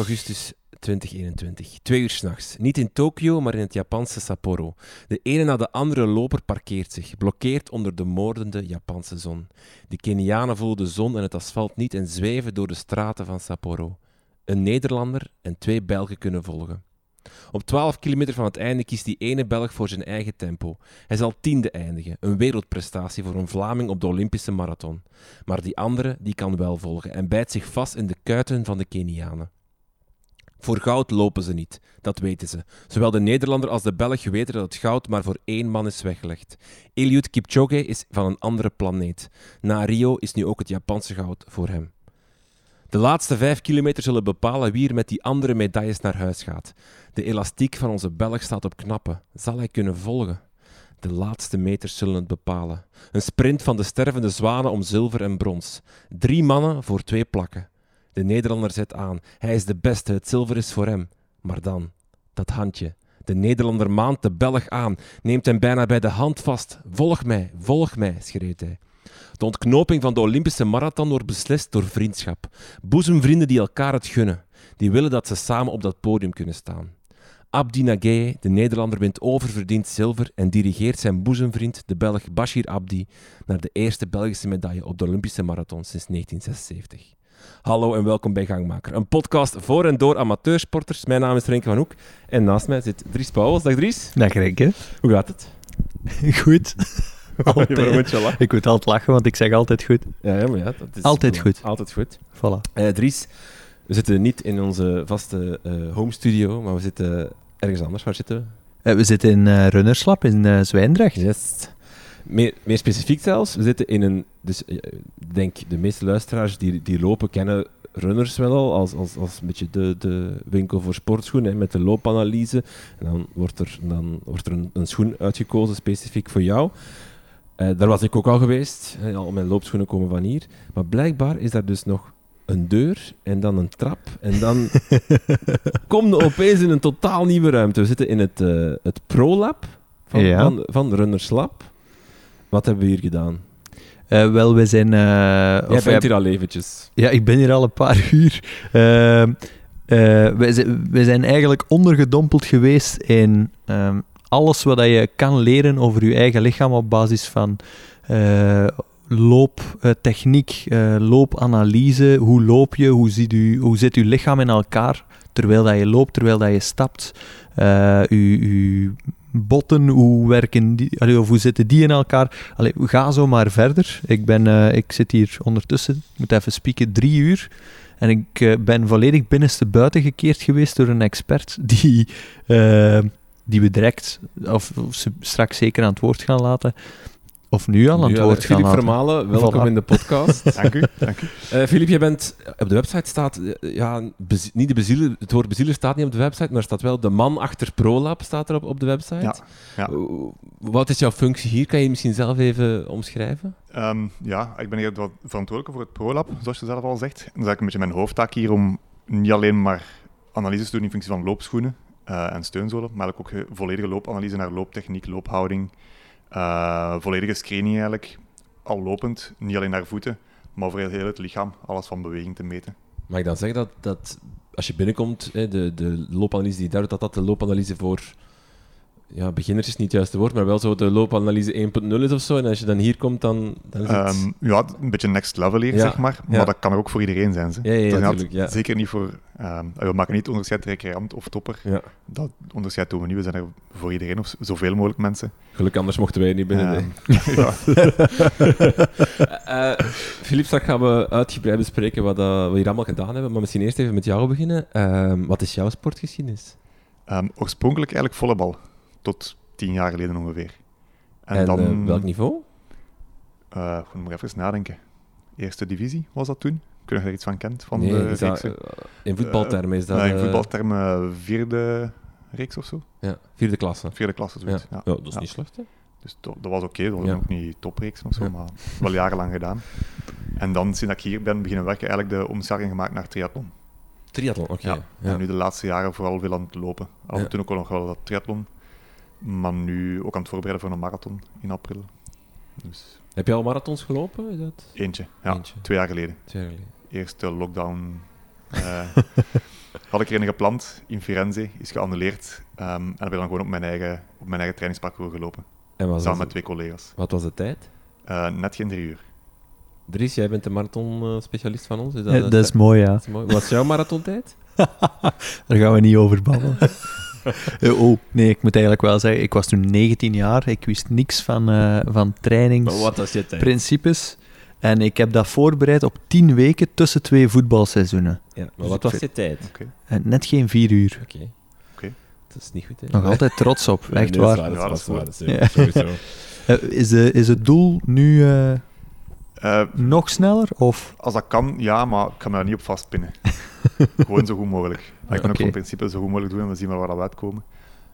8 augustus 2021. Twee uur s'nachts. Niet in Tokio, maar in het Japanse Sapporo. De ene na de andere loper parkeert zich, blokkeerd onder de moordende Japanse zon. De Kenianen voelen de zon en het asfalt niet en zweven door de straten van Sapporo. Een Nederlander en twee Belgen kunnen volgen. Op 12 kilometer van het einde kiest die ene Belg voor zijn eigen tempo. Hij zal tiende eindigen, een wereldprestatie voor een Vlaming op de Olympische marathon. Maar die andere die kan wel volgen en bijt zich vast in de kuiten van de Kenianen. Voor goud lopen ze niet, dat weten ze. Zowel de Nederlander als de Belg weten dat het goud maar voor één man is weggelegd. Eliud Kipchoge is van een andere planeet. Na Rio is nu ook het Japanse goud voor hem. De laatste vijf kilometer zullen bepalen wie er met die andere medailles naar huis gaat. De elastiek van onze Belg staat op knappen. Zal hij kunnen volgen? De laatste meters zullen het bepalen. Een sprint van de stervende zwanen om zilver en brons. Drie mannen voor twee plakken. De Nederlander zet aan. Hij is de beste, het zilver is voor hem. Maar dan, dat handje. De Nederlander maant de Belg aan, neemt hem bijna bij de hand vast. Volg mij, volg mij, schreeuwt hij. De ontknoping van de Olympische marathon wordt beslist door vriendschap. Boezemvrienden die elkaar het gunnen. Die willen dat ze samen op dat podium kunnen staan. Abdi Nageye, de Nederlander, wint oververdiend zilver en dirigeert zijn boezemvriend, de Belg Bashir Abdi, naar de eerste Belgische medaille op de Olympische marathon sinds 1976. Hallo en welkom bij Gangmaker, een podcast voor en door amateursporters. Mijn naam is Renke van Hoek en naast mij zit Dries Pauwels. Dag Dries. Dag Renke. Hoe gaat het? Goed. Altijd. Ik moet altijd lachen, want ik zeg altijd goed. Ja, ja, maar ja, dat is Altijd goed. Altijd goed. Voilà. Eh, Dries, we zitten niet in onze vaste eh, home studio, maar we zitten ergens anders. Waar zitten we? Eh, we zitten in Runnerslap in Zwijndrecht. Yes. Meer, meer specifiek zelfs, we zitten in een... Dus eh, ik denk, de meeste luisteraars die, die lopen kennen runners wel al, als, als, als een beetje de, de winkel voor sportschoenen, hè, met de loopanalyse. En dan wordt er, dan wordt er een, een schoen uitgekozen specifiek voor jou. Eh, daar was ik ook al geweest. Hè, al mijn loopschoenen komen van hier. Maar blijkbaar is daar dus nog een deur en dan een trap. En dan kom je opeens in een totaal nieuwe ruimte. We zitten in het, eh het ProLab van, Ja. van, van Runners Lab. Wat hebben we hier gedaan? Eh, wel, we zijn... eh, Jij of, bent hier al eventjes. Ja, ik ben hier al een paar uur. Eh, eh, zijn, wij zijn eigenlijk ondergedompeld geweest in ehm, alles wat je kan leren over je eigen lichaam op basis van looptechniek, loopanalyse. Hoe loop je? Hoe, ziet u, hoe zit je lichaam in elkaar terwijl dat je loopt, terwijl dat je stapt? Uw, uw botten, hoe werken die, of hoe zitten die in elkaar? Allee, ga zo maar verder. Ik, ben, eh, ik zit hier ondertussen, ik moet even spieken, drie uur. En ik eh, ben volledig binnenste buiten gekeerd geweest door een expert die, eh, die we direct, of, of straks zeker aan het woord gaan laten. Of nu al aan het woord gaan Filip laten. Vermalen, welkom Voilà. in de podcast. Dank u. Dank u. Eh Filip, jij bent... Op de website staat... eh, ja, niet de bezieler, het woord bezieler staat niet op de website, maar er staat wel de man achter ProLab staat er op, op de website. Ja, ja. Eh, Wat is jouw functie hier? Kan je je misschien zelf even omschrijven? Ehm, ja, ik ben hier verantwoordelijk voor het ProLab, zoals je zelf al zegt. En dat is eigenlijk een beetje mijn hoofdtaak hier om niet alleen maar analyses te doen in functie van loopschoenen eh, en steunzolen, maar ook ge- volledige loopanalyse naar looptechniek, loophouding, eh, volledige screening eigenlijk, al lopend, niet alleen naar voeten, maar over heel het lichaam, alles van beweging te meten. Mag ik dan zeggen dat, dat als je binnenkomt, de, de loopanalyse die daar dat dat de loopanalyse voor... Ja, beginners is niet het juiste woord, maar wel zo de loopanalyse 1.0 is of zo. En als je dan hier komt, dan, dan is het... Ehm, ja, een beetje next level hier, Ja, zeg maar. Maar ja. dat kan er ook voor iedereen zijn. Ze. Ja, ja, ja, Dat is tuurlijk, ja. Zeker niet voor... ehm, we maken niet onderscheid recreant of topper. ja. Dat onderscheid doen we niet. We zijn er voor iedereen, of zoveel mogelijk mensen. Gelukkig, anders mochten wij niet binnen. Ehm, ja. Eh, eh, Filip, straks gaan we uitgebreid bespreken wat, eh, we hier allemaal gedaan hebben. Maar misschien eerst even met jou beginnen. Ehm, wat is jouw sportgeschiedenis? Ehm, oorspronkelijk eigenlijk volleybal. Tot tien jaar geleden ongeveer. En, En, dan... eh, welk niveau? eh, ik moet even nadenken. Eerste divisie was dat toen? Ik weet niet of je er iets van kent, van Nee, de dat, eh, in voetbaltermen is dat... Ja, in voetbaltermen vierde reeks of zo. ja, vierde klasse. Vierde klasse, Ja. zoiets. Ja, Ja. dat is Ja. niet slecht, hè? Dus dat, dat was oké, dat was Ja. ook niet topreeks of zo, Ja. maar wel jarenlang gedaan. En dan, sinds dat ik hier ben beginnen werken, eigenlijk de omschakeling gemaakt naar triathlon. Triathlon, oké. Ja. Ja. En nu de laatste jaren vooral veel aan het lopen. Af en Ja. toe ook nog wel dat triathlon. Maar nu ook aan het voorbereiden voor een marathon in april. Dus Heb je al marathons gelopen? Is dat eentje, ja, Eentje. twee jaar geleden. twee jaar geleden? Eerste lockdown Eh, had ik erin gepland in Firenze, is geannuleerd. ehm, en heb ik dan gewoon op mijn eigen, op mijn eigen trainingsparcours gelopen. En was Samen dat- met twee collega's. wat was de tijd? Eh, net geen drie uur. Dries, jij bent de marathon-specialist van ons. Is Eh, dat is mooi, ja. dat is mooi. Wat is jouw marathontijd? Daar gaan we niet over babbelen. Eh, oh, nee, ik moet eigenlijk wel zeggen, ik was toen 19 jaar. Ik wist niks van, eh van trainingsprincipes. Wat was je tijd? En ik heb dat voorbereid op 10 weken tussen twee voetbalseizoenen. Ja, maar Dus wat ik was vind- je tijd? Oké. En net geen 4 uur. Oké. Oké. Dat is niet goed, hè? Nog altijd trots op, echt nee, dat is waar. Dat Ja, is dat is waar, is. Eh, is, de, is het doel nu eh, Eh, nog sneller? Of? als dat kan, ja, maar ik ga me daar niet op vastpinnen. gewoon zo goed mogelijk. Ik ben ook Oké. van principe zo goed mogelijk doen en we zien wel waar dat we uitkomen.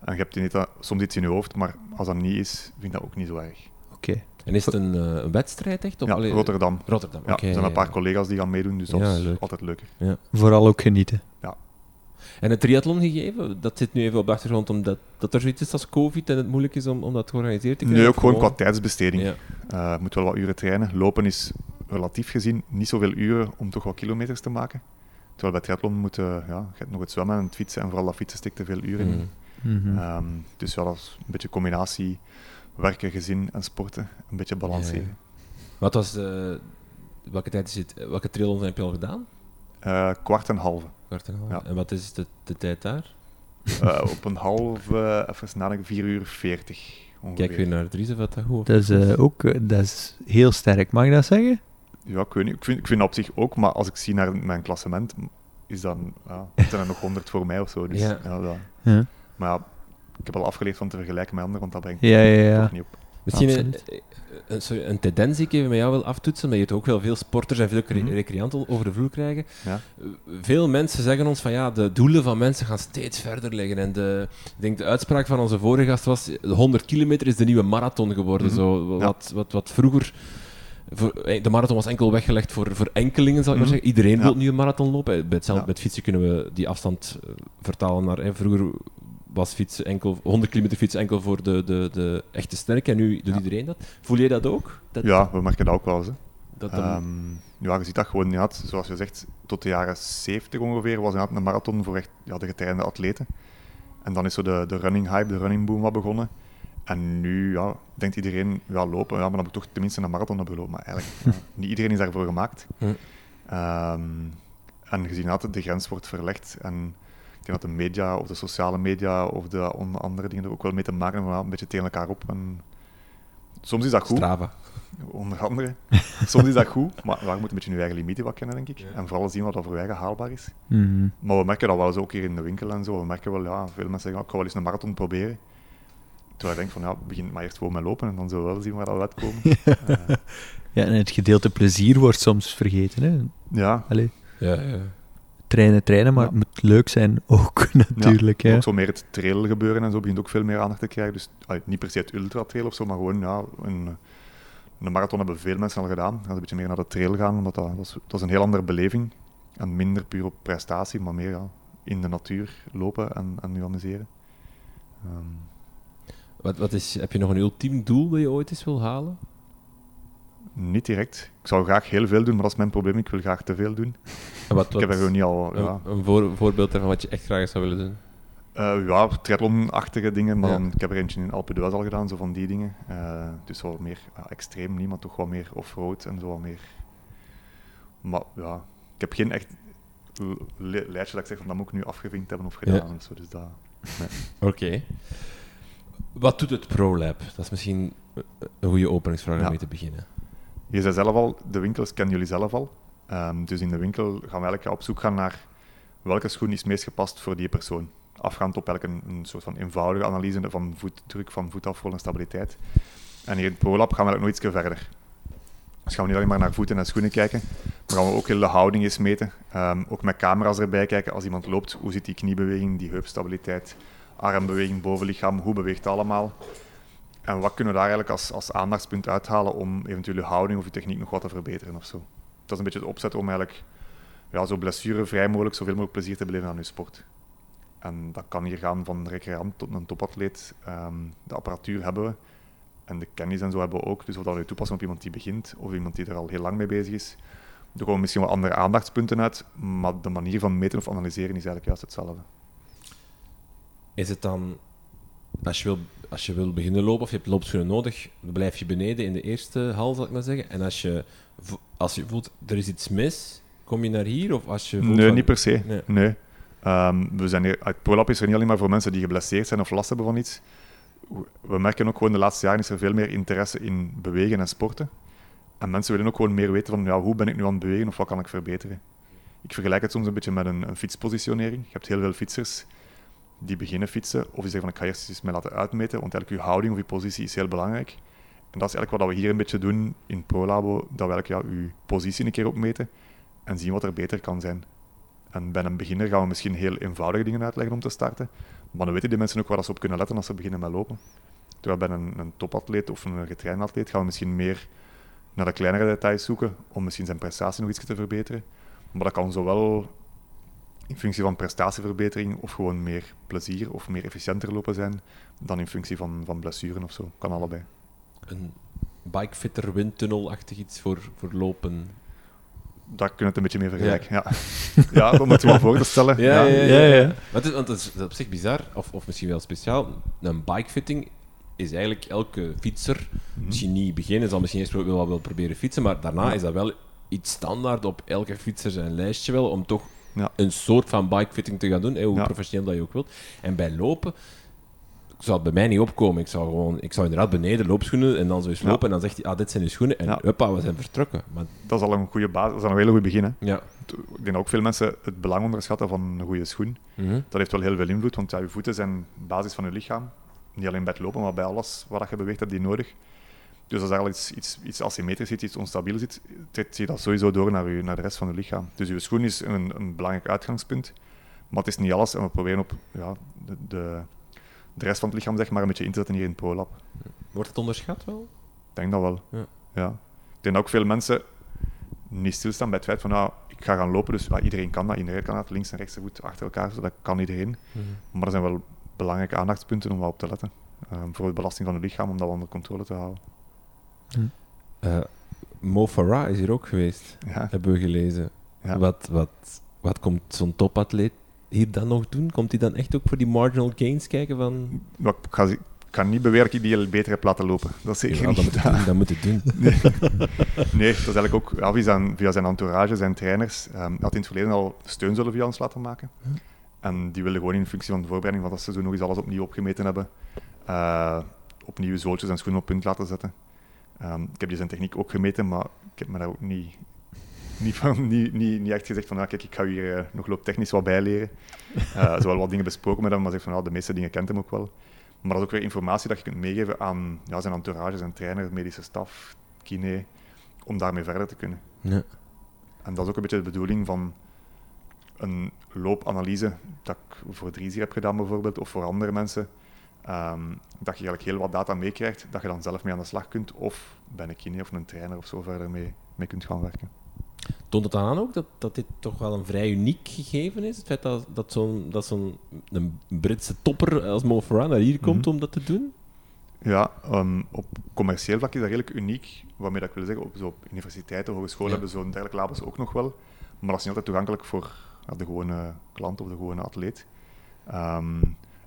En je hebt die niet, dat- soms iets in je hoofd, maar als dat niet is, vind ik dat ook niet zo erg. Oké. En is het een, eh, een wedstrijd echt? Of Ja, alleen- Rotterdam. Rotterdam, Ja, oké. er zijn een ja, paar ja. collega's die gaan meedoen, dus dat Ja, is leuk. altijd leuker. Vooral ook genieten. En het triathlon gegeven, dat zit nu even op de achtergrond omdat dat er zoiets is als COVID en het moeilijk is om, om dat georganiseerd te krijgen? Nee, ook Of gewoon qua tijdsbesteding. Ja. Eh, je moet wel wat uren trainen. Lopen is relatief gezien niet zoveel uren om toch wat kilometers te maken. Terwijl bij triathlon moet je, ja, je hebt nog het zwemmen en het fietsen. En vooral dat fietsen stikt te veel uren in. Mm. Mhm. Ehm, dus ja, dat is een beetje combinatie werken, gezin en sporten. Een beetje balanceren. Wat was, eh, welke tijd is het, welke triathlon heb je al gedaan? Eh, kwart en halve. Kwart en. Ja. En wat is de, de tijd daar? Eh, op een halve, even nadenken, 4 uur 40 ongeveer. Kijk weer naar Dries of wat dat goed Dat is eh, ook eh, dat is heel sterk, mag ik dat zeggen? Ja, ik weet niet. Ik vind, ik vind dat op zich ook, maar als ik zie naar mijn klassement, is dan, ja, zijn er nog 100 voor mij of zo. Dus, Ja. ja. dat- maar ja, ik heb al afgeleerd van te vergelijken met anderen, want dat brengt ja, ja. ja. toch niet op. Misschien een, eh, een, sorry, een tendens die ik even met jou wil aftoetsen, omdat je het ook wel veel sporters en veel cre- Mhm. recreanten over de vloer krijgen. Ja. Eh, Veel mensen zeggen ons van ja, de doelen van mensen gaan steeds verder liggen. En de, ik denk de uitspraak van onze vorige gast was, de 100 kilometer is de nieuwe marathon geworden. Mhm. Zo, Ja. wat, wat, wat vroeger... Voor, eh, de marathon was enkel weggelegd voor, voor enkelingen, zal ik maar Mhm. zeggen. Iedereen Ja. wil nu een marathon lopen. Eh, Bij, Ja. met fietsen kunnen we die afstand eh, vertalen naar... vroeger was fietsen enkel, 100 kilometer fietsen enkel voor de, de, de echte sterke. En nu doet Ja. iedereen dat. Voel jij dat ook? Dat, Ja, we merken dat ook wel eens. hè. Dat dan- ja, je ziet dat gewoon, ja, zoals je zegt, tot de jaren 70 ongeveer was een marathon voor echt ja, de getrainde atleten. En dan is zo de, de running hype, de running boom wat begonnen. En nu ja, denkt iedereen, ja, lopen, ja, maar dan moet ik toch tenminste een marathon hebben gelopen. Maar eigenlijk, ja, niet iedereen is daarvoor gemaakt. Hm. Ehm, en gezien dat de grens wordt verlegd en ik denk dat de media of de sociale media of de andere dingen er ook wel mee te maken hebben, maar een beetje tegen elkaar op. En soms is dat goed, Strava. onder andere. Soms is dat goed, maar ja, je moet een beetje je eigen limieten wat kennen, denk ik. Ja. En vooral zien wat dat voor eigen haalbaar is. Mhm. Maar we merken dat wel eens ook hier in de winkel en zo. We merken wel, ja, veel mensen zeggen, ik ga wel eens een marathon proberen. Terwijl ik denk van, ja, begin maar eerst gewoon met lopen en dan zullen we wel zien waar dat uitkomen. Eh, Ja, en het gedeelte plezier wordt soms vergeten. Hè? ja, Allee, Ja, ja. trainen, trainen, maar Ja. het moet leuk zijn ook, natuurlijk. ja, hè. ook zo meer het trail gebeuren en zo begint ook veel meer aandacht te krijgen. Dus niet per se het ultra trail of zo, maar gewoon, ja, een, een marathon hebben veel mensen al gedaan. Gaan een beetje meer naar de trail gaan, omdat dat, dat, is, dat is een heel andere beleving. En minder puur op prestatie, maar meer ja, in de natuur lopen en, en nu amuseren. Ehm, Wat, wat is, heb je nog een ultiem doel dat je ooit eens wil halen? niet direct. Ik zou graag heel veel doen, maar dat is mijn probleem. Ik wil graag te veel doen. En wat, Ik heb er gewoon niet al... een, Ja, een voor- voorbeeld daarvan wat je echt graag zou willen doen. Eh, ja triathlon-achtige dingen, maar Ja. dan, ik heb er eentje in Alpe d'Huez al gedaan, zo van die dingen. Eh, dus wel meer extreem niet, maar toch wat meer off-road en zo wat meer... Maar ja, ik heb geen echt lijstje dat ik zeg van dat moet ik nu afgevinkt hebben of gedaan. Ja. Of zo, dus dat... Oké. Wat doet het ProLab? Dat is misschien een goede openingsvraag om Ja. mee te beginnen. Je zei zelf al, de winkels kennen jullie zelf al. Ehm, dus in de winkel gaan we eigenlijk op zoek gaan naar welke schoen is meest gepast voor die persoon. Afgaand op elke een, een soort van eenvoudige analyse van voetdruk, van voetafrol en stabiliteit. En hier in het ProLab gaan we eigenlijk nog iets verder. Dus gaan we niet alleen maar naar voeten en schoenen kijken, maar gaan we ook heel de houding eens meten. Ehm, ook met camera's erbij kijken als iemand loopt. Hoe zit die kniebeweging, die heupstabiliteit, armbeweging, bovenlichaam, hoe beweegt allemaal? En wat kunnen we daar eigenlijk als, als aandachtspunt uithalen om eventueel je houding of je techniek nog wat te verbeteren of zo? Dat is een beetje het opzet om eigenlijk ja, zo blessurevrij mogelijk zoveel mogelijk plezier te beleven aan je sport. En dat kan hier gaan van recreant tot een topatleet. Ehm, de apparatuur hebben we en de kennis en zo hebben we ook. Dus of dat we toepassen op iemand die begint of iemand die er al heel lang mee bezig is. Er komen misschien wat andere aandachtspunten uit, maar de manier van meten of analyseren is eigenlijk juist hetzelfde. Is het dan, als je wil, als je wil beginnen lopen of je hebt loopschoenen nodig, dan blijf je beneden in de eerste hal, zal ik maar zeggen. En als je, als je voelt, er is iets mis, kom je naar hier? Of als je voelt Nee, van- niet per se. Nee. Nee. Ehm, we zijn hier, het ProLab is er niet alleen maar voor mensen die geblesseerd zijn of last hebben van iets. We merken ook gewoon de laatste jaren is er veel meer interesse in bewegen en sporten. En mensen willen ook gewoon meer weten van ja, hoe ben ik nu aan het bewegen of wat kan ik verbeteren. Ik vergelijk het soms een beetje met een, een fietspositionering. Je hebt heel veel fietsers die beginnen fietsen of die zeggen van ik ga eerst eens mij laten uitmeten, want eigenlijk je houding of je positie is heel belangrijk. En dat is eigenlijk wat we hier een beetje doen in ProLabo, dat we eigenlijk ja, je positie een keer opmeten en zien wat er beter kan zijn. En bij een beginner gaan we misschien heel eenvoudige dingen uitleggen om te starten, maar dan weten die mensen ook waar ze op kunnen letten als ze beginnen met lopen. Terwijl bij een, een topatleet of een getrainde atleet gaan we misschien meer naar de kleinere details zoeken om misschien zijn prestatie nog iets te verbeteren. Maar dat kan zowel in functie van prestatieverbetering of gewoon meer plezier of meer efficiënter lopen zijn dan in functie van, van blessuren of zo. Kan allebei. Een bikefitter windtunnelachtig iets voor, voor lopen. Daar kun je het een beetje mee vergelijken. Ja, ja. moet je wel voor te stellen. Ja, ja, ja. Ja, ja. Want het, is- want het is op zich bizar, of, of misschien wel speciaal. Een bikefitting is eigenlijk elke fietser, Mhm. misschien niet beginnen, zal misschien eerst wel wel wel proberen fietsen, maar daarna is dat wel iets standaard op elke fietser zijn lijstje wel, om toch Ja. een soort van bikefitting te gaan doen, hè, hoe Ja. professioneel dat je ook wilt. En bij lopen zou het bij mij niet opkomen. Ik zou gewoon, ik zou inderdaad beneden loopschoenen en dan zo eens lopen en dan zegt hij, ah, dit zijn je schoenen en huppa, we zijn vertrokken. Maar Dat is al een goede basis, dat is al een hele goed begin. Hè. ja, Ik denk dat ook veel mensen het belang onderschatten van een goede schoen. Mhm. Dat heeft wel heel veel invloed, want je voeten zijn de basis van je lichaam. Niet alleen bij het lopen, maar bij alles wat je beweegt, heb je nodig. Dus als er al iets, iets, iets asymmetrisch zit, iets onstabiel zit, trekt je dat sowieso door naar, naar de rest van je lichaam. Dus je schoen is een, een belangrijk uitgangspunt, maar het is niet alles. En we proberen op ja, de, de, de rest van het lichaam zeg maar, een beetje in te zetten hier in het ProLab. Wordt het onderschat wel? Ik denk dat wel. Ja. Ja. Ik denk dat ook veel mensen niet stilstaan bij het feit van, nou, ik ga gaan lopen, dus ja, iedereen kan dat. Iedereen kan dat, links en rechts goed achter elkaar, dat kan iedereen. Maar er zijn wel belangrijke aandachtspunten om wat op te letten. Ehm, voor de belasting van het lichaam, om dat onder controle te houden. Eh, Mo Farah is hier ook geweest, Ja, hebben we gelezen. ja. Wat, wat, wat komt zo'n topatleet hier dan nog doen? Komt hij dan echt ook voor die marginal gains kijken van... Ik, ga, ik kan niet beweren dat ik die heel beter heb laten lopen. Dat is zeker Ja, dat niet. moet het doen, dat moet het doen. Nee, dat is eigenlijk ook ja, via, zijn, via zijn entourage, zijn trainers. hij had in het verleden al steunzullen via ons laten maken. En die wilden gewoon in functie van de voorbereiding van dat seizoen nog eens alles opnieuw opgemeten hebben. eh, opnieuw zooltjes en schoenen op punt laten zetten. Ehm, ik heb die zijn techniek ook gemeten, maar ik heb me daar ook niet, niet, van, niet, niet, niet echt gezegd van, ah, kijk, ik ga hier eh, nog looptechnisch wat bijleren. Uh, zowel wat dingen besproken met hem, maar zegt van, ja, de meeste dingen kent hem ook wel. Maar dat is ook weer informatie dat je kunt meegeven aan ja, zijn entourage, zijn trainer, medische staf, kine, om daarmee verder te kunnen. Ja. En dat is ook een beetje de bedoeling van een loopanalyse dat ik voor Driesier heb gedaan bijvoorbeeld, of voor andere mensen. Ehm, dat je eigenlijk heel wat data meekrijgt, dat je dan zelf mee aan de slag kunt, of bij een kine of een trainer of zo verder mee, mee kunt gaan werken. Toont het dan aan ook dat, dat dit toch wel een vrij uniek gegeven is? Het feit dat, dat zo'n dat zo'n een Britse topper als Mo Farah naar hier komt Mhm. om dat te doen? Ja, ehm, op commercieel vlak is dat redelijk uniek. Waarmee dat ik wil zeggen, op, zo op universiteiten, hogescholen Ja. hebben zo'n dergelijke labels ook nog wel. Maar dat is niet altijd toegankelijk voor de gewone klant of de gewone atleet. Ehm,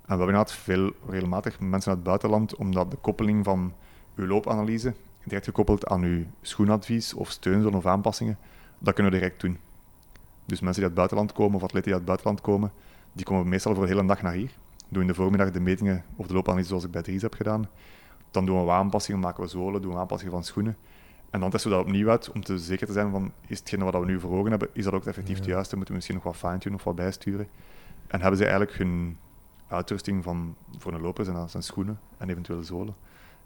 en we hebben inderdaad veel, regelmatig mensen uit het buitenland, omdat de koppeling van uw loopanalyse, direct gekoppeld aan uw schoenadvies of steunzone of aanpassingen, dat kunnen we direct doen. Dus mensen die uit het buitenland komen of atleten die uit het buitenland komen, die komen meestal voor de hele dag naar hier. Doen in de voormiddag de metingen of de loopanalyse zoals ik bij Dries heb gedaan. Dan doen we aanpassingen, maken we zolen, doen we aanpassingen van schoenen. En dan testen we dat opnieuw uit om te zeker te zijn van, is hetgene wat we nu voor ogen hebben, is dat ook effectief het juiste? Moeten we misschien nog wat fine-tunen of wat bijsturen? En hebben ze eigenlijk hun uitrusting van, voor een loper, zijn, zijn schoenen en eventueel zolen.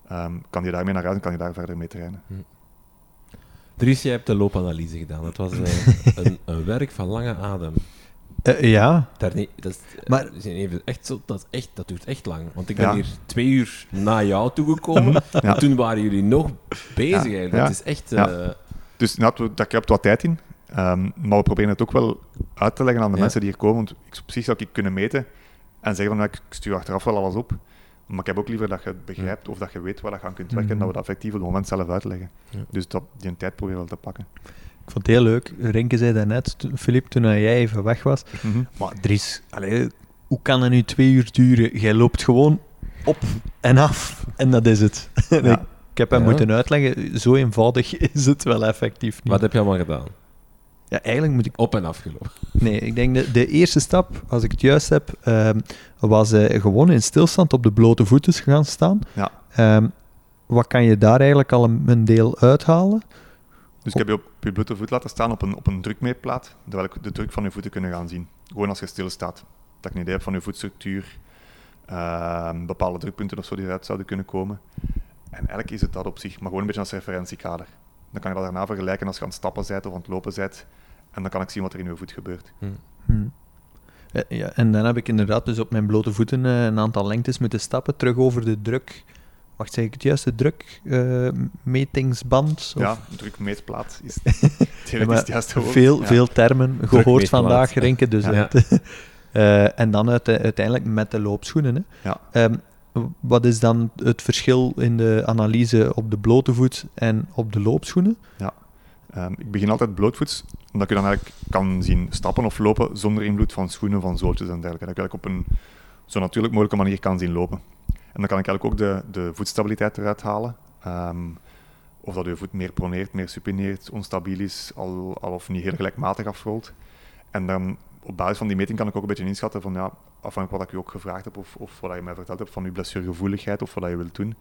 Ehm, kan je daarmee naar huis en kan je daar verder mee trainen. Dries, jij hebt de loopanalyse gedaan. Dat was eh, een, een werk van lange adem. Eh, ja, Daar niet, dat, is, Maar- even echt zo, dat, is echt, dat duurt echt lang. Want ik ben Ja. hier twee uur na jou toegekomen. Ja. En toen waren jullie nog bezig Ja. eigenlijk. Ja. Dat is echt... Ja. eh, Dus we- daar kruipt wat tijd in. Ehm, maar we proberen het ook wel uit te leggen aan de Ja. mensen die hier komen. Want ik, op zich zou ik kunnen meten en zeggen van ik stuur achteraf wel alles op. Maar ik heb ook liever dat je het begrijpt of dat je weet waar je aan kunt werken en dat we dat effectief op het moment zelf uitleggen. Ja. Dus dat, die tijd proberen we wel te pakken. ik vond het heel leuk. Renke zei daarnet, toen- Filip, toen jij even weg was. Mhm. Maar Dries, allee, hoe kan dat nu twee uur duren? Jij loopt gewoon op en af en dat is het. Ja. Ik heb hem Ja. moeten uitleggen, zo eenvoudig is het wel effectief niet. Wat heb je allemaal gedaan? Ja, eigenlijk moet ik... Op en afgelopen. Nee, ik denk de, de eerste stap, als ik het juist heb, ehm, was eh, gewoon in stilstand op de blote voeten gaan staan. Ja. Ehm, wat kan je daar eigenlijk al een, een deel uithalen? Dus ik heb je op je blote voet laten staan op een, op een drukmeetplaat, terwijl ik de druk van je voeten kunnen gaan zien. Gewoon als je stilstaat. Dat ik een idee heb van je voetstructuur, ehm, bepaalde drukpunten of zo die eruit zouden kunnen komen. En eigenlijk is het dat op zich, maar gewoon een beetje als referentiekader. Dan kan je dat daarna vergelijken als je aan het stappen bent of aan het lopen bent. En dan kan ik zien wat er in je voet gebeurt. Hm. Ja, ja, en dan heb ik inderdaad dus op mijn blote voeten eh, een aantal lengtes moeten stappen, terug over de druk... Wacht, zeg ik het juist? De drukmetingsband? Ja, drukmeetplaat is Ja, het juiste woord. veel, Ja. veel termen gehoord vandaag, Renke. Dus Ja. eh, en dan uite- uiteindelijk met de loopschoenen. Hè. Ja. Ehm, wat is dan het verschil in de analyse op de blote voet en op de loopschoenen? Ehm, ik begin altijd blootvoets, omdat je dan eigenlijk kan zien stappen of lopen zonder invloed van schoenen, van zooltjes en dergelijke. Dat ik eigenlijk op een zo natuurlijk mogelijke manier kan zien lopen. En dan kan ik eigenlijk ook de, de voetstabiliteit eruit halen. Ehm, of dat je voet meer proneert, meer supineert, onstabiel is, al, al of niet heel gelijkmatig afrolt. En dan op basis van die meting kan ik ook een beetje inschatten van, ja, afhankelijk wat ik je ook gevraagd heb of, of wat je mij verteld hebt van je blessuregevoeligheid of wat je wilt doen,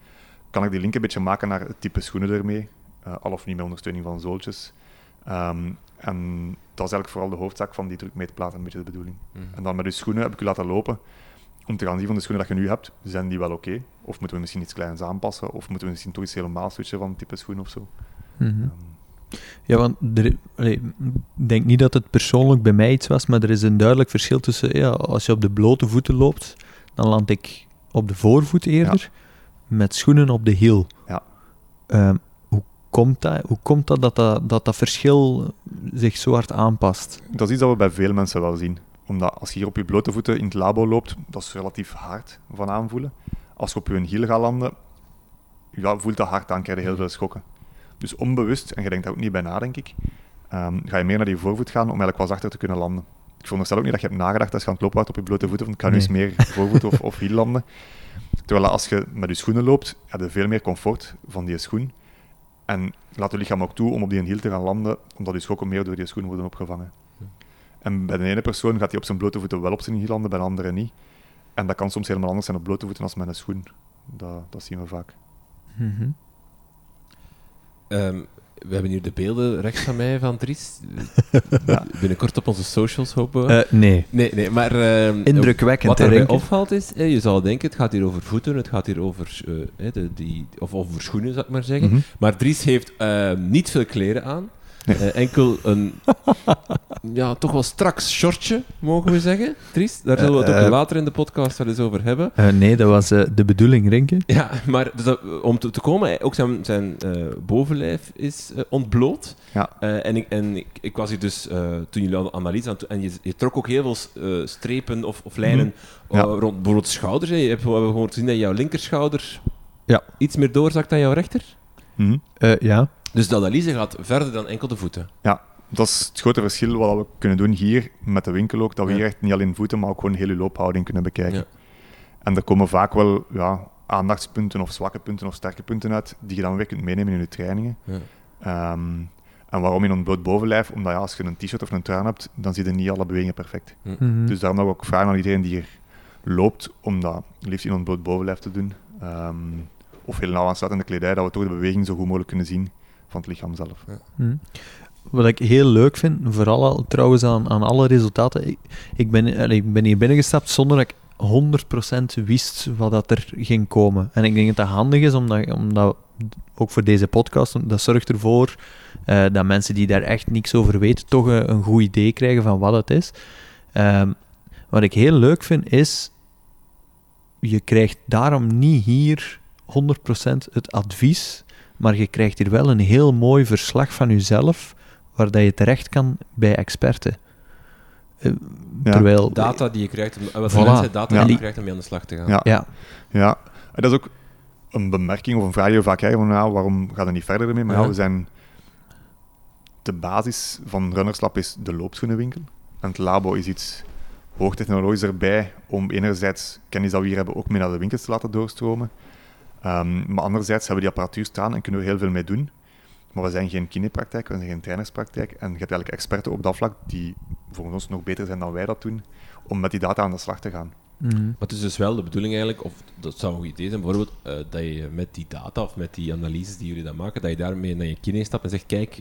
kan ik die link een beetje maken naar het type schoenen ermee, eh, al of niet met ondersteuning van zooltjes. Ehm, en dat is eigenlijk vooral de hoofdzaak van die drukmeetplaat, een beetje de bedoeling. En dan met je schoenen heb ik je laten lopen om te gaan zien van de schoenen dat je nu hebt, zijn die wel oké? Of moeten we misschien iets kleins aanpassen? Of moeten we misschien toch iets helemaal switchen van type schoen of zo? Mhm. Ehm, Ja, want er, allee, ik denk niet dat het persoonlijk bij mij iets was, maar er is een duidelijk verschil tussen, ja, als je op de blote voeten loopt, dan land ik op de voorvoet eerder, met schoenen op de hiel. Ja. Ehm, komt dat, hoe komt dat, dat, dat, dat dat verschil zich zo hard aanpast? Dat is iets dat we bij veel mensen wel zien. Omdat als je hier op je blote voeten in het labo loopt, dat is relatief hard van aanvoelen. Als je op je hiel gaat landen, ja, voelt dat hard aan, krijg je heel veel schokken. Dus onbewust, en je denkt daar ook niet bij na, denk ik, ehm, ga je meer naar die voorvoet gaan om eigenlijk wel zachter te kunnen landen. Ik veronderstel ook niet dat je hebt nagedacht als je aan het lopen was op je blote voeten, van ga nu eens meer voorvoet of, of hiel landen. Terwijl als je met je schoenen loopt, heb je veel meer comfort van die schoen. En laat je lichaam ook toe om op die hiel te gaan landen, omdat je schokken meer door die schoen worden opgevangen. En bij de ene persoon gaat hij op zijn blote voeten wel op zijn hiel landen, bij de andere niet. En dat kan soms helemaal anders zijn op blote voeten als met een schoen. Dat, dat zien we vaak. Mhm. Ehm, we hebben hier de beelden rechts van mij van Dries. Ja. Binnenkort op onze socials hopen we. Eh, nee, nee, nee, maar... ehm, indrukwekkend, Wat Renke? opvalt is, eh, je zou denken, het gaat hier over voeten, het gaat hier over, eh, de, die, of over schoenen, zou ik maar zeggen. Mhm. Maar Dries heeft eh, niet veel kleren aan. Nee. Eh, enkel een, ja, toch wel straks shortje, mogen we zeggen. Dries, daar zullen we het ook Eh, eh. later in de podcast wel eens over hebben. Nee, dat was de bedoeling, Renke. Ja, maar dus dat- om te, te komen, ook zijn, zijn bovenlijf is ontbloot. Ja. En ik, en ik, ik was hier dus, toen jullie de analyse aan en je, je trok ook heel veel strepen of, of lijnen. Ja. eh, rond bijvoorbeeld schouders. hè. Je hebt, we hebben gewoon gezien dat jouw linkerschouder Ja. iets meer doorzakt dan jouw rechter. Eh, ja. Dus de analyse gaat verder dan enkel de voeten. Dat is het grote verschil wat we kunnen doen hier met de winkel ook, dat we Ja. hier echt niet alleen voeten, maar ook gewoon heel je loophouding kunnen bekijken. Ja. En er komen vaak wel ja, aandachtspunten of zwakke punten of sterke punten uit, die je dan weer kunt meenemen in je trainingen. Ja. Ehm, en waarom in een bloot bovenlijf? Omdat ja, als je een t-shirt of een trui hebt, dan zie je niet alle bewegingen perfect. Mhm. Dus daarom nog ook vragen aan iedereen die hier loopt, om dat liefst in een bloot bovenlijf te doen. Ehm, of heel nauw aansluitende kledij, dat we toch de beweging zo goed mogelijk kunnen zien van het lichaam zelf. Hm. Wat ik heel leuk vind, vooral al, trouwens aan, aan alle resultaten, ik, ben, ik ben hier binnengestapt zonder dat ik 100% wist wat dat er ging komen. En ik denk dat dat handig is, omdat, omdat ook voor deze podcast, dat zorgt ervoor eh, dat mensen die daar echt niks over weten, toch een, een goed idee krijgen van wat het is. Ehm, wat ik heel leuk vind, is, je krijgt daarom niet hier 100% het advies, maar je krijgt hier wel een heel mooi verslag van jezelf, waar dat je terecht kan bij experten. Eh, Ja. Terwijl... Data die je krijgt, om, eh, wat Voilà. voilà. mensen, data Ja. die je krijgt om mee aan de slag te gaan. Ja. Ja, Ja, en dat is ook een bemerking of een vraag die we vaak krijgen van nou, waarom gaat het niet verder ermee? Maar ja, Ja. we zijn de basis van Runnerslab is de loopschoenenwinkel. En het labo is iets hoogtechnologisch erbij om enerzijds kennis dat we hier hebben ook mee naar de winkels te laten doorstromen. Ehm, maar anderzijds hebben we die apparatuur staan en kunnen we heel veel mee doen. Maar we zijn geen kinepraktijk, we zijn geen trainerspraktijk. En je hebt eigenlijk experten op dat vlak die volgens ons nog beter zijn dan wij dat doen, om met die data aan de slag te gaan. Mhm. Maar het is dus wel de bedoeling eigenlijk, of dat zou een goed idee zijn, bijvoorbeeld, eh, dat je met die data of met die analyses die jullie dan maken, dat je daarmee naar je kine stapt en zegt, kijk,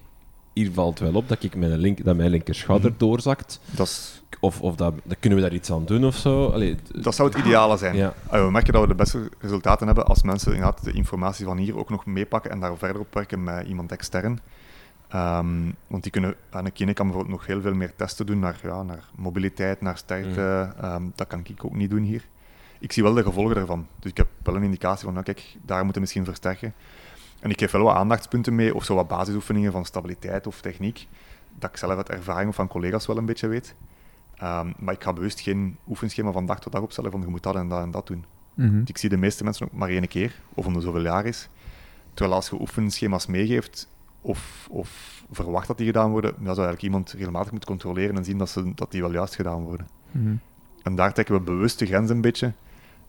hier valt wel op dat, ik mijn link, dat mijn linker schouder Mhm. doorzakt. Dat, is, Of, of dat, kunnen we daar iets aan doen of zo. Allee, dat zou het ideale zijn. Ja. Ah, we merken dat we de beste resultaten hebben als mensen inderdaad de informatie van hier ook nog meepakken en daar verder op werken met iemand extern. Ehm, want die kunnen, aan een kine kan bijvoorbeeld nog heel veel meer testen doen naar, ja, naar mobiliteit, naar sterkte. Ehm, dat kan ik ook niet doen hier. Ik zie wel de gevolgen daarvan. Dus ik heb wel een indicatie van, nou, kijk, daar moeten we misschien versterken. En ik geef wel wat aandachtspunten mee, of zo wat basisoefeningen van stabiliteit of techniek, dat ik zelf uit ervaring of van collega's wel een beetje weet. Ehm, maar ik ga bewust geen oefenschema van dag tot dag opstellen van je moet dat en dat en dat doen. Mhm. Ik zie de meeste mensen ook maar één keer, of om de zoveel jaar is. Terwijl als je oefenschema's meegeeft, of, of verwacht dat die gedaan worden, dan zou eigenlijk iemand regelmatig moeten controleren en zien dat, ze, dat die wel juist gedaan worden. Mhm. En daar trekken we bewust de grens een beetje.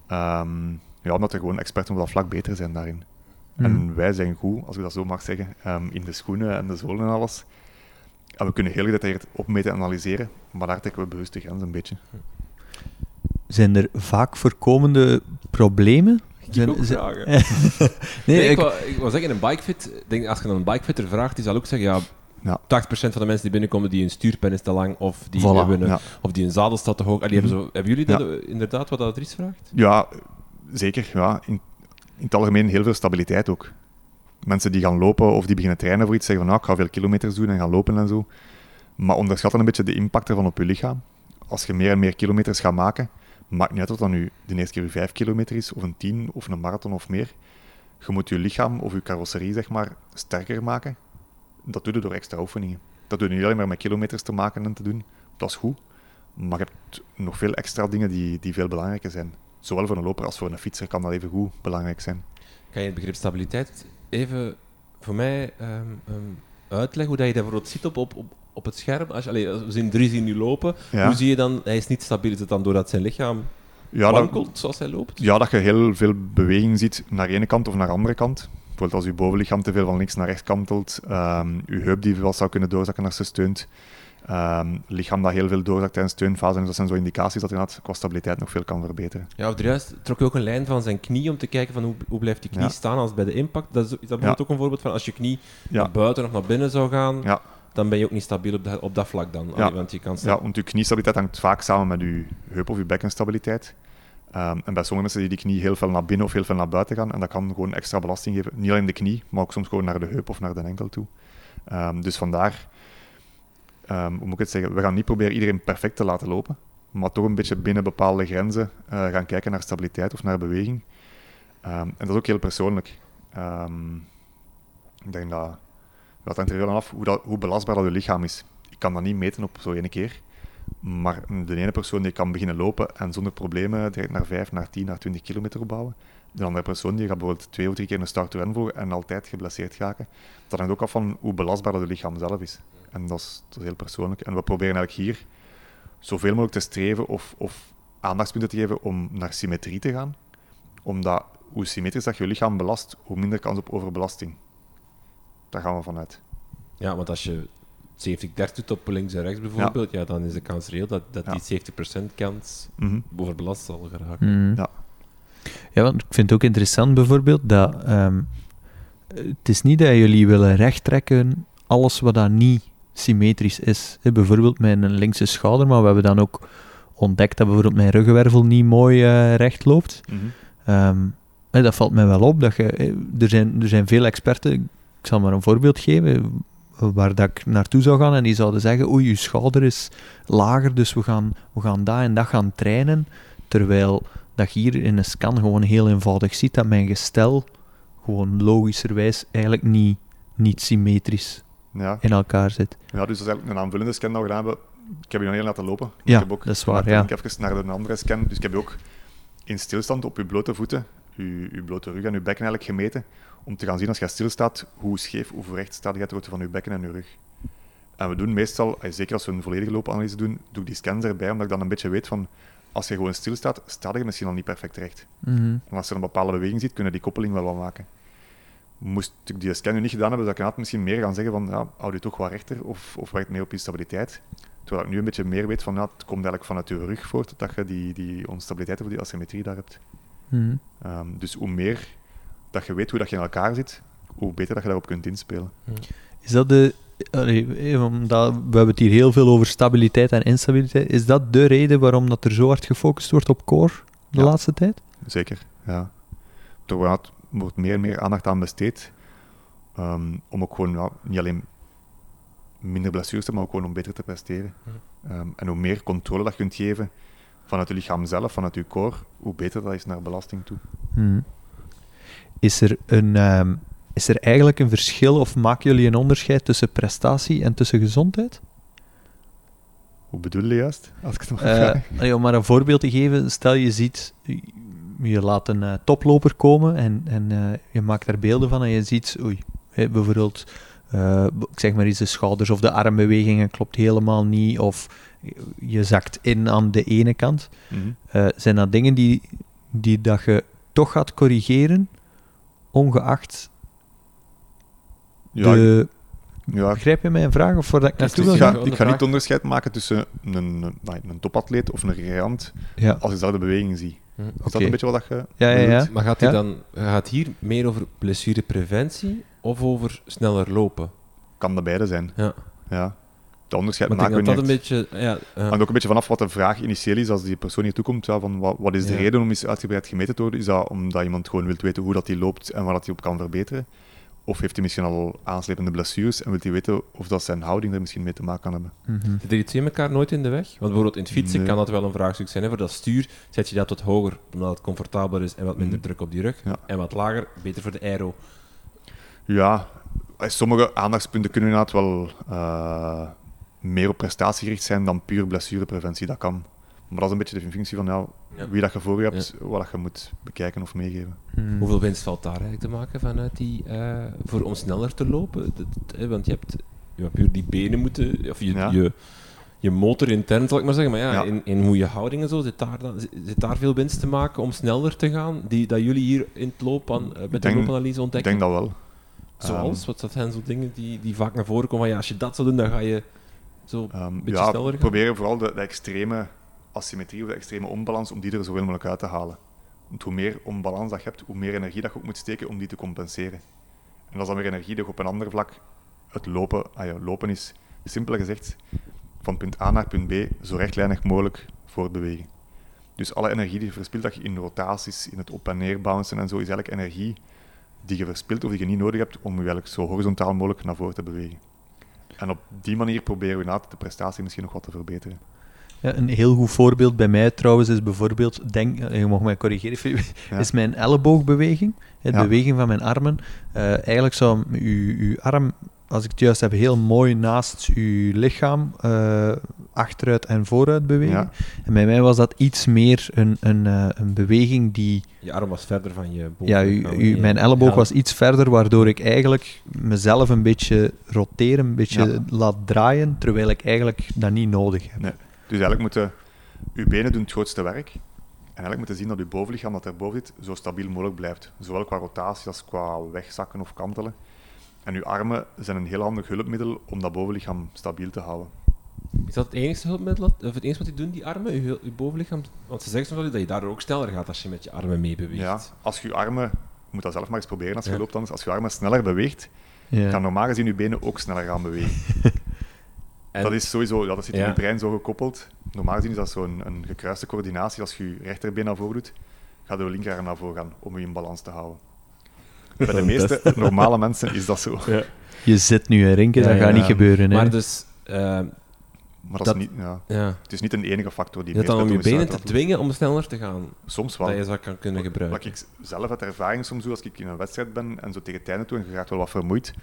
Ehm, ja, omdat er gewoon experten op dat vlak beter zijn daarin. Mhm. En wij zijn goed, als ik dat zo mag zeggen, ehm, in de schoenen en de zolen en alles. En we kunnen heel gedetailleerd opmeten en analyseren, maar daar trekken we bewust de grens een beetje. Zijn er vaak voorkomende problemen? Ik Zijn- ook zijn- vragen. nee, Nee, ik, ik- wou, ik wou zeggen, een bikefit, ik denk, als je dan een bikefitter vraagt, die zal ook zeggen, ja, Ja. 80% van de mensen die binnenkomen, die een stuurpen is te lang, of die, Voilà. hebben een, Ja. of die een zadel staat te hoog. Allee, hebben, Mhm. zo, hebben jullie dat eh, inderdaad, wat dat Dries vraagt? Ja, zeker. Ja. In, in het algemeen heel veel stabiliteit ook. Mensen die gaan lopen of die beginnen trainen voor iets, zeggen van nou, ik ga veel kilometers doen en gaan lopen en zo. Maar onderschat dan een beetje de impact ervan op je lichaam. Als je meer en meer kilometers gaat maken, maakt niet uit of dat nu de eerste keer je 5 kilometer is, of een 10, of een marathon of meer. Je moet je lichaam of je carrosserie zeg maar, sterker maken. Dat doe je door extra oefeningen. Dat doe je niet alleen maar met kilometers te maken en te doen. Dat is goed. Maar je hebt nog veel extra dingen die, die veel belangrijker zijn. Zowel voor een loper als voor een fietser kan dat even goed belangrijk zijn. Kan je het begrip stabiliteit even voor mij ehm, ehm, uitleggen, hoe dat je dat bijvoorbeeld ziet op, op, op, op het scherm? Als je, allee, als we zien Dries hier nu lopen, Ja, hoe zie je dan, hij is niet stabiel, is het dan doordat zijn lichaam ja, wankelt dat, zoals hij loopt? ja, dat je heel veel beweging ziet naar de ene kant of naar de andere kant. Bijvoorbeeld als je bovenlichaam te veel van links naar rechts kantelt, ehm, je heup die wel zou kunnen doorzakken als ze steunt, ehm, lichaam dat heel veel doorzakt tijdens steunfase. En dat zijn zo indicaties dat inderdaad qua stabiliteit nog veel kan verbeteren. Ja, of juist trok je ook een lijn van zijn knie om te kijken van hoe, hoe blijft die knie Ja. staan als bij de impact. Dat is, dat bijvoorbeeld ook een voorbeeld van als je knie Ja. naar buiten of naar binnen zou gaan, dan ben je ook niet stabiel op dat, op dat vlak dan. Ja. Want je kan Ja, want je kniestabiliteit hangt vaak samen met je heup- of je bekkenstabiliteit. Ehm, en bij sommige mensen die die knie heel veel naar binnen of heel veel naar buiten gaan, en dat kan gewoon extra belasting geven. Niet alleen de knie, maar ook soms gewoon naar de heup of naar de enkel toe. Ehm, dus vandaar, ehm, hoe moet ik zeggen, we gaan niet proberen iedereen perfect te laten lopen, maar toch een beetje binnen bepaalde grenzen eh, gaan kijken naar stabiliteit of naar beweging. Ehm, en dat is ook heel persoonlijk. Ehm, ik denk dat, dat hangt er aan af hoe, belastbaar dat je lichaam is. Ik kan dat niet meten op zo ene keer. Maar de ene persoon die kan beginnen lopen en zonder problemen direct naar 5, naar 10, naar 20 kilometer opbouwen. De andere persoon die gaat bijvoorbeeld twee of drie keer een start-to-run volgen en altijd geblesseerd raken. Dat hangt ook af van hoe belastbaar dat het lichaam zelf is. En dat is, dat is heel persoonlijk. En we proberen eigenlijk hier zoveel mogelijk te streven of, of aandachtspunten te geven om naar symmetrie te gaan. Omdat hoe symmetrisch dat je je lichaam belast, hoe minder kans op overbelasting. Daar gaan we vanuit. Ja, want als je 70-30 doet op links en rechts bijvoorbeeld, ja. dan is de kans reëel dat, dat Ja. die 70% kans Mhm. overbelast zal geraken. Mhm. Ja. Ja, want ik vind het ook interessant bijvoorbeeld dat ehm, het is niet dat jullie willen rechttrekken alles wat dan niet symmetrisch is. Bijvoorbeeld mijn linkse schouder, maar we hebben dan ook ontdekt dat bijvoorbeeld mijn ruggenwervel niet mooi eh, recht loopt. Mhm. Ehm, dat valt mij wel op. Dat je, er, zijn, er zijn veel experten, ik zal maar een voorbeeld geven, waar dat ik naartoe zou gaan en die zouden zeggen, oei, je schouder is lager, dus we gaan, we gaan dat en dat gaan trainen. Terwijl dat je hier in een scan gewoon heel eenvoudig ziet dat mijn gestel gewoon logischerwijs eigenlijk niet, niet symmetrisch Ja. in elkaar zit. ja, dus dat is eigenlijk een aanvullende scan dat we gedaan hebben. Ik heb je nog heel laten lopen. Ja, ik heb ook dat is waar, ja. Ik even naar een andere scan. Dus ik heb je ook in stilstand op je blote voeten, je, je blote rug en je bekken eigenlijk gemeten. Om te gaan zien als je stilstaat, hoe scheef, hoe recht staat je van je bekken en je rug. En we doen meestal, zeker als we een volledige loopanalyse doen, doe ik die scans erbij, omdat ik dan een beetje weet van, als je gewoon stilstaat, sta je misschien al niet perfect recht. Mhm. En als je een bepaalde beweging ziet, kunnen die koppeling wel wat maken. Moest ik die scan nu niet gedaan hebben, zou ik inderdaad misschien meer gaan zeggen van, ja, hou je toch wat rechter, of, of werkt meer op je stabiliteit. Terwijl ik nu een beetje meer weet van, ja, het komt eigenlijk vanuit je rug voort, dat je die, die onstabiliteit of die asymmetrie daar hebt. Mhm. Ehm, dus hoe meer dat je weet hoe dat je in elkaar zit, hoe beter dat je daarop kunt inspelen. Is dat de... allee, eh, omdat we hebben het hier heel veel over stabiliteit en instabiliteit. Is dat de reden waarom dat er zo hard gefocust wordt op core de Ja. laatste tijd? Zeker, ja. Er wordt, wordt meer en meer aandacht aan besteed. ehm, om ook gewoon ja, niet alleen minder blessures te hebben, maar ook gewoon om beter te presteren. Ehm, en hoe meer controle dat je kunt geven vanuit je lichaam zelf, vanuit je core, hoe beter dat is naar belasting toe. Mhm. Is er een... ehm, is er eigenlijk een verschil of maken jullie een onderscheid tussen prestatie en tussen gezondheid? Hoe bedoel je juist? Als ik het mag allee, om maar een voorbeeld te geven, stel je ziet, je laat een eh, toploper komen en, en eh, je maakt daar beelden van en je ziet, oei, bijvoorbeeld, ik zeg maar iets, de schouders of de armbewegingen klopt helemaal niet, of je zakt in aan de ene kant. Mhm. Zijn dat dingen die, die dat je toch gaat corrigeren, ongeacht Ja, de... ja, Begrijp je mijn vraag, of voordat ik Ja, het ik ga, de ik ga niet onderscheid maken tussen een, een, een topatleet of een gigant Ja, als ik dezelfde beweging zie. Hm. Is dat een beetje wat dat je ja, ja. ja. Maar gaat, die Ja. dan, gaat hier meer over blessurepreventie of over sneller lopen? Kan de beide zijn. Ja. Ja. Dat onderscheid maken we dat niet dat een beetje... Ja, hangt ook een beetje vanaf wat de vraag initieel is als die persoon hier toekomt. Ja, van wat, wat is de Ja. reden om eens uitgebreid gemeten te worden? Is dat omdat iemand gewoon wil weten hoe dat hij loopt en waar dat hij op kan verbeteren? Of heeft hij misschien al aanslepende blessures en wil hij weten of dat zijn houding er misschien mee te maken kan hebben? Zitten die twee elkaar nooit in de weg? Want bijvoorbeeld in het fietsen Nee. kan dat wel een vraagstuk zijn. Hè? Voor dat stuur zet je dat wat hoger, omdat het comfortabeler is en wat minder Mhm. druk op die rug. Ja. En wat lager, beter voor de aero. Ja, eh, sommige aandachtspunten kunnen inderdaad wel eh, meer op prestatie gericht zijn dan puur blessurepreventie. Dat kan. Maar dat is een beetje de functie van ja, wie dat je voor je hebt, wat dat je moet bekijken of meegeven. Mhm. Hoeveel winst valt daar eigenlijk te maken vanuit die, eh, voor om sneller te lopen? Dat, hè, want je hebt ja, puur die benen moeten, of je, Ja. je, je motor intern zal ik maar zeggen, maar ja, Ja. In, in hoe je houding en zo, zit daar, dan, zit, daar veel winst te maken om sneller te gaan, die, dat jullie hier in het loop aan, eh, met de denk- loopanalyse Ik ontdekken? denk dat wel. Zoals, Ehm, wat dat zijn zo dingen die, die vaak naar voren komen van ja, als je dat zou doen, dan ga je zo Ehm, beetje ja, sneller gaan? proberen vooral de, de extreme asymmetrie of de extreme onbalans, om die er zoveel mogelijk uit te halen. Want hoe meer onbalans dat je hebt, hoe meer energie dat je ook moet steken om die te compenseren. En dat is dan weer energie die op een ander vlak het lopen, ah ja, lopen is, simpel gezegd, van punt A naar punt B zo rechtlijnig mogelijk voortbewegen. Dus alle energie die je verspilt dat je in rotaties, in het op- en neer bouncen en zo, is eigenlijk energie die je verspilt of die je niet nodig hebt om je eigenlijk zo horizontaal mogelijk naar voren te bewegen. En op die manier proberen we inderdaad de prestatie misschien nog wat te verbeteren. Ja, een heel goed voorbeeld bij mij trouwens is bijvoorbeeld, denk, eh, je mag mij corrigeren, Ja. is mijn elleboogbeweging, hè, de Ja. beweging van mijn armen. Eh, eigenlijk zou uw, uw arm, als ik het juist heb, heel mooi naast uw lichaam eh, achteruit en vooruit bewegen. Ja. En bij mij was dat iets meer een, een, eh, een beweging die... Je arm was verder van je boven. Ja, u, u- mijn elleboog was iets verder, waardoor ik eigenlijk mezelf een beetje roteren, een beetje Ja. laat draaien, terwijl ik eigenlijk dat niet nodig heb. Nee. Dus eigenlijk moeten uw benen doen het grootste werk. En eigenlijk moeten zien dat uw bovenlichaam dat erboven zit zo stabiel mogelijk blijft. Zowel qua rotatie als qua wegzakken of kantelen. En uw armen zijn een heel handig hulpmiddel om dat bovenlichaam stabiel te houden. Is dat het enige hulpmiddel, dat- of het enige wat die doen, die armen, je, heel- je bovenlichaam? Want ze zeggen soms dat je daardoor ook sneller gaat als je met je armen meebeweegt. Ja, als je je armen, je moet dat zelf maar eens proberen als je Ja. loopt anders, als je armen sneller beweegt, Ja. gaan normaal gezien je benen ook sneller gaan bewegen. En- Dat is sowieso, ja, dat zit in je brein zo gekoppeld. Normaal gezien is dat zo'n een gekruiste coördinatie. Als je je rechterbeen naar voren doet, gaat je linkerarm naar voren gaan om je in balans te houden. Bij de meeste normale mensen is dat zo. Je zit nu een rinken, Ja, dat ja, gaat niet gebeuren. Hè? Maar dus, eh, Maar dat, Dat- is niet, ja, ja. het is niet een enige factor die Je hebt dan om je benen te dwingen om sneller te gaan. Soms wel. dat je dat kan kunnen Wat gebruiken. ik zelf uit ervaring soms doe, als ik in een wedstrijd ben en zo tegen het einde toe en je raakt wel wat vermoeid,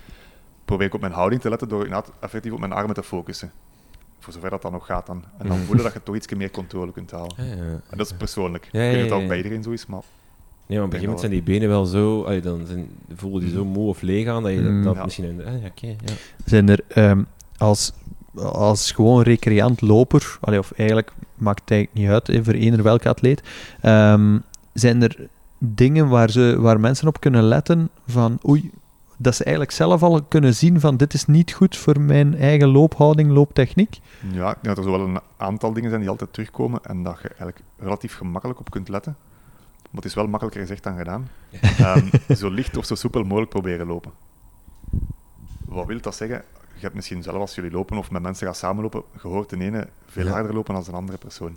probeer ik op mijn houding te letten door inderdaad effectief op mijn armen te focussen. Voor zover dat dan nog gaat dan. En dan voelen dat je toch iets meer controle kunt halen. Ja, ja. En dat is persoonlijk. Ja, ja, ik weet niet dat ja. bij iedereen zo is, maar Nee, maar op een gegeven moment zijn die benen wel zo, allee, dan zijn, voel je die zo moe of leeg aan dat je dat, Mm. dat Ja. misschien... Ah, ja, oké, ja. Zijn er, ehm, als, als gewoon recreant loper, allee, of eigenlijk maakt het eigenlijk niet uit, hè, voor eender welke atleet, ehm, zijn er dingen waar, ze, waar mensen op kunnen letten van oei, dat ze eigenlijk zelf al kunnen zien van dit is niet goed voor mijn eigen loophouding, looptechniek? Ja, ik denk dat er zo wel een aantal dingen zijn die altijd terugkomen en dat je eigenlijk relatief gemakkelijk op kunt letten. Maar het is wel makkelijker gezegd dan gedaan. Ehm, zo licht of zo soepel mogelijk proberen lopen. Wat wil dat zeggen? Je hebt misschien zelf als jullie lopen of met mensen gaan samenlopen, je hoort de ene veel Ja. harder lopen dan de andere persoon.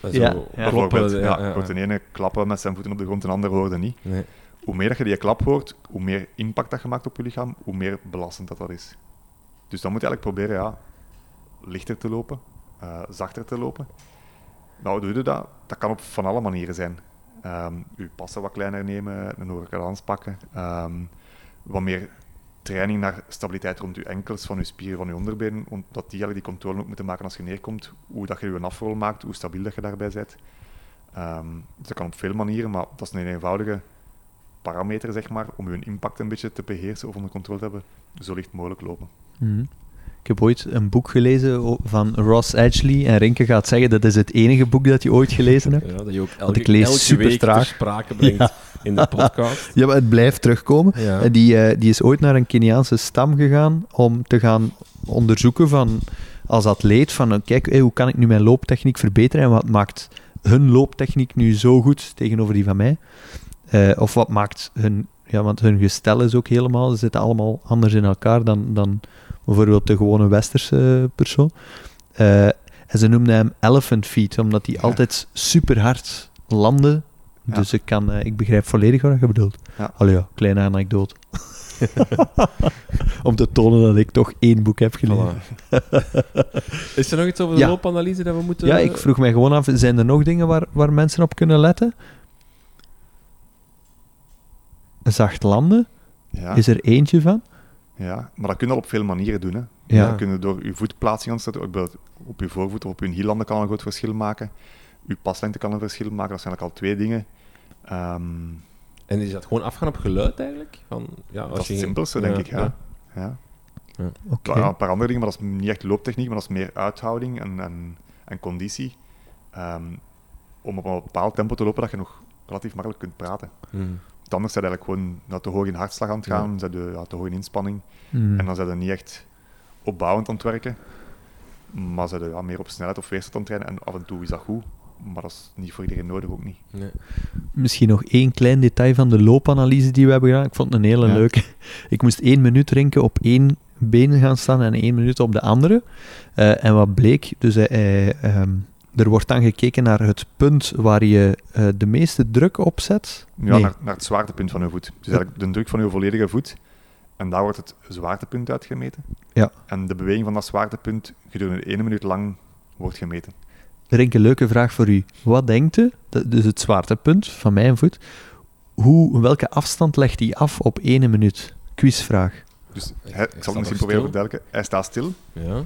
Dat Ja, zo ja. kloppen, ja, ja, ja, je hoort ja. de ene klappen met zijn voeten op de grond, de andere hoorde niet. Nee. Hoe meer dat je die klap hoort, hoe meer impact dat je maakt op je lichaam, hoe meer belastend dat, dat is. Dus dan moet je eigenlijk proberen ja, lichter te lopen, eh, zachter te lopen. Nou, hoe doe je dat? Dat kan op van alle manieren zijn. Ehm je passen wat kleiner nemen, een hoge pakken, ehm, wat meer training naar stabiliteit rond je enkels, van je spieren, van je onderbenen, omdat die eigenlijk die controle ook moeten maken als je neerkomt, hoe dat je je afrol maakt, hoe stabiel dat je daarbij bent. Ehm, dat kan op veel manieren, maar dat is een eenvoudige parameter, zeg maar, om je impact een beetje te beheersen of onder controle te hebben, zo licht mogelijk lopen. Mhm. Ik heb ooit een boek gelezen van Ross Edgley en Rinke gaat zeggen dat is het enige boek dat je ooit gelezen hebt. Ja, dat je ook elke, ik lees elke super week traag. sprake brengt in de podcast. Ja, maar het blijft terugkomen. Ja. En die, eh, die is ooit naar een Keniaanse stam gegaan om te gaan onderzoeken van, als atleet van kijk, hé, hoe kan ik nu mijn looptechniek verbeteren en wat maakt hun looptechniek nu zo goed tegenover die van mij? Eh, of wat maakt hun, ja, want hun gestel is ook helemaal, ze zitten allemaal anders in elkaar dan, dan bijvoorbeeld de gewone westerse persoon. Eh, en ze noemden hem elephant feet, omdat hij Ja. altijd super hard landde. Ja. Dus ik, kan, eh, ik begrijp volledig wat je bedoelt. Ja. Allee ja, kleine anekdote. Om te tonen dat ik toch één boek heb gelezen. Is er nog iets over de Ja. loopanalyse dat we moeten... Ja, ik vroeg mij gewoon af, zijn er nog dingen waar, waar mensen op kunnen letten? Zacht landen, Ja, is er eentje van? ja, maar dat kun je al op veel manieren doen. Hè. Ja. Dat kun je door je voetplaatsing aan te zetten, bijvoorbeeld op je voorvoet of op je hiellanden kan een groot verschil maken. Je paslengte kan een verschil maken, dat zijn eigenlijk al twee dingen. Ehm, En is dat gewoon afgaan op geluid eigenlijk? Van, ja, als dat is je het simpelste, denk ik. Ja. Ja. Oké. Ja, een paar andere dingen, maar dat is niet echt looptechniek, maar dat is meer uithouding en, en, en conditie. Ehm, om op een bepaald tempo te lopen dat je nog relatief makkelijk kunt praten. Hmm. Want anders zijn eigenlijk gewoon nou, te hoog in hartslag aan het gaan, Ja. zijn de, ja, te hoog in inspanning. Hmm. En dan zijn ze niet echt opbouwend aan het werken, maar zijn ze ja, meer op snelheid of weerstand aan het trainen. En af en toe is dat goed, maar dat is niet voor iedereen nodig, ook niet. Nee. Misschien nog één klein detail van de loopanalyse die we hebben gedaan. Ik vond het een hele Ja. leuke. Ik moest één minuut rinken op één been gaan staan en één minuut op de andere. Eh, en wat bleek, dus hij- hij, ehm, er wordt dan gekeken naar het punt waar je eh, de meeste druk op zet. Ja, Nee. naar, naar het zwaartepunt van je voet. Dus eigenlijk de druk van je volledige voet. En daar wordt het zwaartepunt uitgemeten. Ja. En de beweging van dat zwaartepunt gedurende één minuut lang wordt gemeten. Rinke, leuke vraag voor u. Wat denkt u, dat- dus het zwaartepunt van mijn voet, hoe, welke afstand legt hij af op één minuut? Quizvraag. Dus Ik- hij, zal het misschien proberen stil. verduidelijken. Hij staat stil, Ja.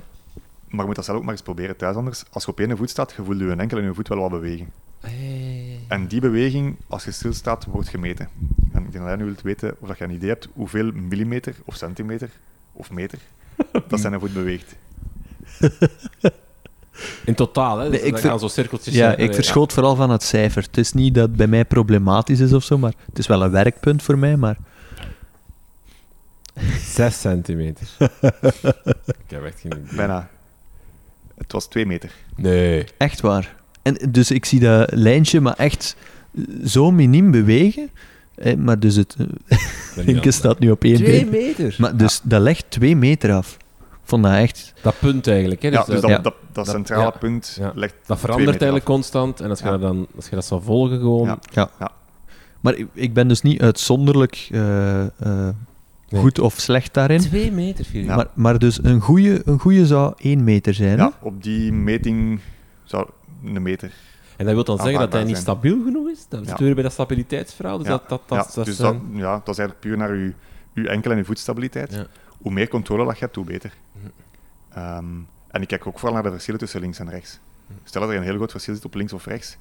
Maar je moet dat zelf ook maar eens proberen thuis anders. Als je op één voet staat, je voelt je enkel en je voet wel wat bewegen. Hey. En die beweging, als je stilstaat, wordt gemeten. En ik denk dat jij nu wilt weten of dat je een idee hebt hoeveel millimeter of centimeter of meter dat zijn voet beweegt. In totaal, hè? Dus Nee, ik ver- gaan zo cirkeltjes Ja, zijn. ik Ja. verschoot vooral van het cijfer. Het is niet dat het bij mij problematisch is of zo, maar het is wel een werkpunt voor mij, maar... 6 centimeter. ik heb echt geen idee. Bijna. Het was twee meter. Nee. Echt waar. En dus ik zie dat lijntje maar echt zo miniem bewegen. Eh, maar dus het... Inke staat nu op één Twee been. meter. Maar dus dat legt twee meter af. Ik vond dat echt... Dat punt eigenlijk, hè? Ja, Dus, dus dat, dat, ja. dat, dat, Dat- centrale ja. punt Ja. legt dat twee verandert meter eigenlijk af. constant. En als je, Ja. dat dan, als je dat zou volgen gewoon... Ja. Ja. Ja. Maar ik, ik ben dus niet uitzonderlijk eh, eh, Nee. goed of slecht daarin. Twee meter. Ja. Maar, maar dus een goede een goeie zou één meter zijn. hè? Ja, op die meting zou een meter. En dat wil dan zeggen dat hij niet stabiel genoeg is? Dat Ja. zit weer bij dat stabiliteitsverhaal. Dus Ja. dat, dat, dat, ja, dat dus dat, ja, dat is eigenlijk puur naar uw, uw enkel en uw voetstabiliteit. Ja. Hoe meer controle dat je hebt, hoe beter. Mhm. Ehm, en ik kijk ook vooral naar de verschillen tussen links en rechts. Mhm. Stel dat er een heel groot verschil zit op links of rechts,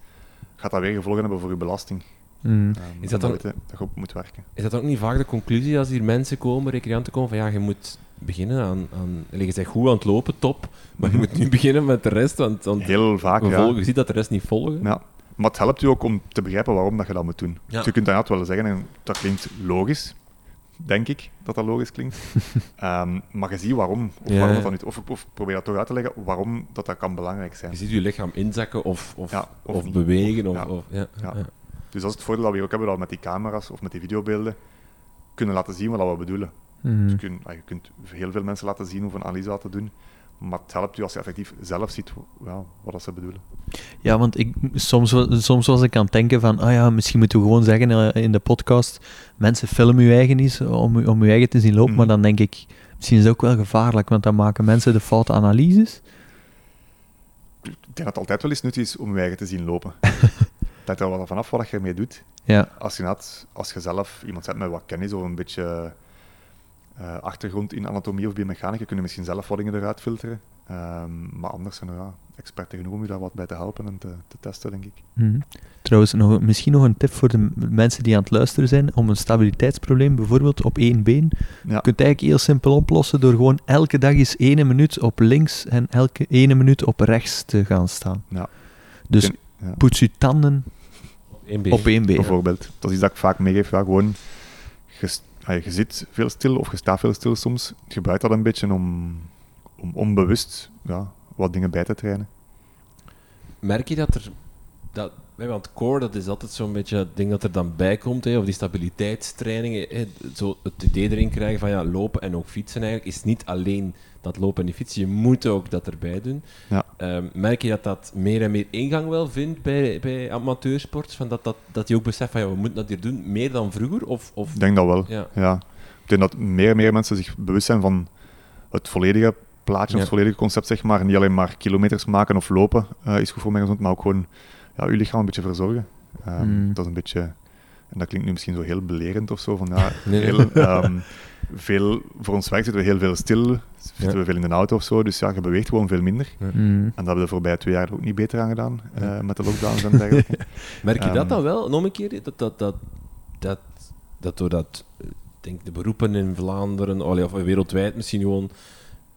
gaat dat weer gevolgen hebben voor uw belasting. Mm. Um, Is dat dat dan- dat je op moet werken. Is dat ook niet vaak de conclusie als hier mensen komen, recreanten komen, van ja, je moet beginnen aan... aan je bent goed aan het lopen, top, maar je moet nu beginnen met de rest, want, want Heel vaak, ja. volgen, je ziet dat de rest niet volgen. Ja. Maar het helpt u ook om te begrijpen waarom dat je dat moet doen. Ja. Dus je kunt inderdaad wel zeggen, en dat klinkt logisch, denk ik dat dat logisch klinkt. Ehm, maar je ziet waarom, of, Ja. waarom dat dan niet, of, of probeer dat toch uit te leggen, waarom dat, dat kan belangrijk zijn. Je ziet je lichaam inzakken of, of, Ja, of, of bewegen. Of, Ja. Dus dat is het voordeel dat we ook hebben, dat we met die camera's of met die videobeelden kunnen laten zien wat we bedoelen. Mhm. Dus je, kunt, ah, je kunt heel veel mensen laten zien of een analyse laten doen, maar het helpt u als je effectief zelf ziet ja, wat dat ze bedoelen. Ja, want ik, soms, soms was ik aan het denken van, ah ja, misschien moeten we gewoon zeggen eh, in de podcast, mensen filmen je eigen eens om, om je eigen te zien lopen, Mhm. maar dan denk ik, misschien is het ook wel gevaarlijk, want dan maken mensen de foute analyses. Ik denk dat het altijd wel eens nuttig is om je eigen te zien lopen. dat er wel vanaf wat je ermee doet. Ja, Als je, net, als je zelf iemand zet met wat kennis of een beetje eh, achtergrond in anatomie of biomechanica, kun je misschien zelf wat dingen eruit filteren. Ehm, maar anders zijn er ja, experten genoeg om je daar wat bij te helpen en te, te testen, denk ik. Mhm. Trouwens, nog, misschien nog een tip voor de mensen die aan het luisteren zijn, om een stabiliteitsprobleem bijvoorbeeld op één been, Ja, je kunt eigenlijk heel simpel oplossen door gewoon elke dag eens ene minuut op links en elke ene minuut op rechts te gaan staan. Ja. Dus ja. poets je tanden Op één bijvoorbeeld. Dat is iets dat ik vaak meegeef. Ja, gewoon, je, je zit veel stil of je staat veel stil soms. Gebruik dat een beetje om, om onbewust ja, wat dingen bij te trainen. Merk je dat er... Dat, hè, want core, dat is altijd zo'n beetje het ding dat er dan bij komt, hè, of die stabiliteitstrainingen, hè, zo het idee erin krijgen van ja, lopen en ook fietsen eigenlijk, is niet alleen dat lopen en die fietsen, je moet ook dat erbij doen. Ja. Ehm, merk je dat dat meer en meer ingang wel vindt bij, bij amateursport? Van dat, dat, dat je ook beseft van ja, we moeten dat hier doen, meer dan vroeger? Of, of, Ik denk dat wel. ja. Ja. Ik denk dat meer en meer mensen zich bewust zijn van het volledige plaatje, Ja. het volledige concept, zeg maar. Niet alleen maar kilometers maken of lopen eh, is goed voor mij gezond, maar ook gewoon ja, je lichaam een beetje verzorgen. Ehm, Mm. Dat is een beetje, en dat klinkt nu misschien zo heel belerend of zo, van ja, Nee, heel, ehm, veel, voor ons werk zitten we heel veel stil, zitten Ja. we veel in de auto of zo, dus ja, je beweegt gewoon veel minder. Mhm. En dat hebben we de voorbije twee jaar ook niet beter aan gedaan, eh, met de lockdowns en dergelijke. Merk je dat Ehm. dan wel, nog een keer? Dat, dat, dat, dat, dat doordat eh, ik denk de beroepen in Vlaanderen, of wereldwijd misschien gewoon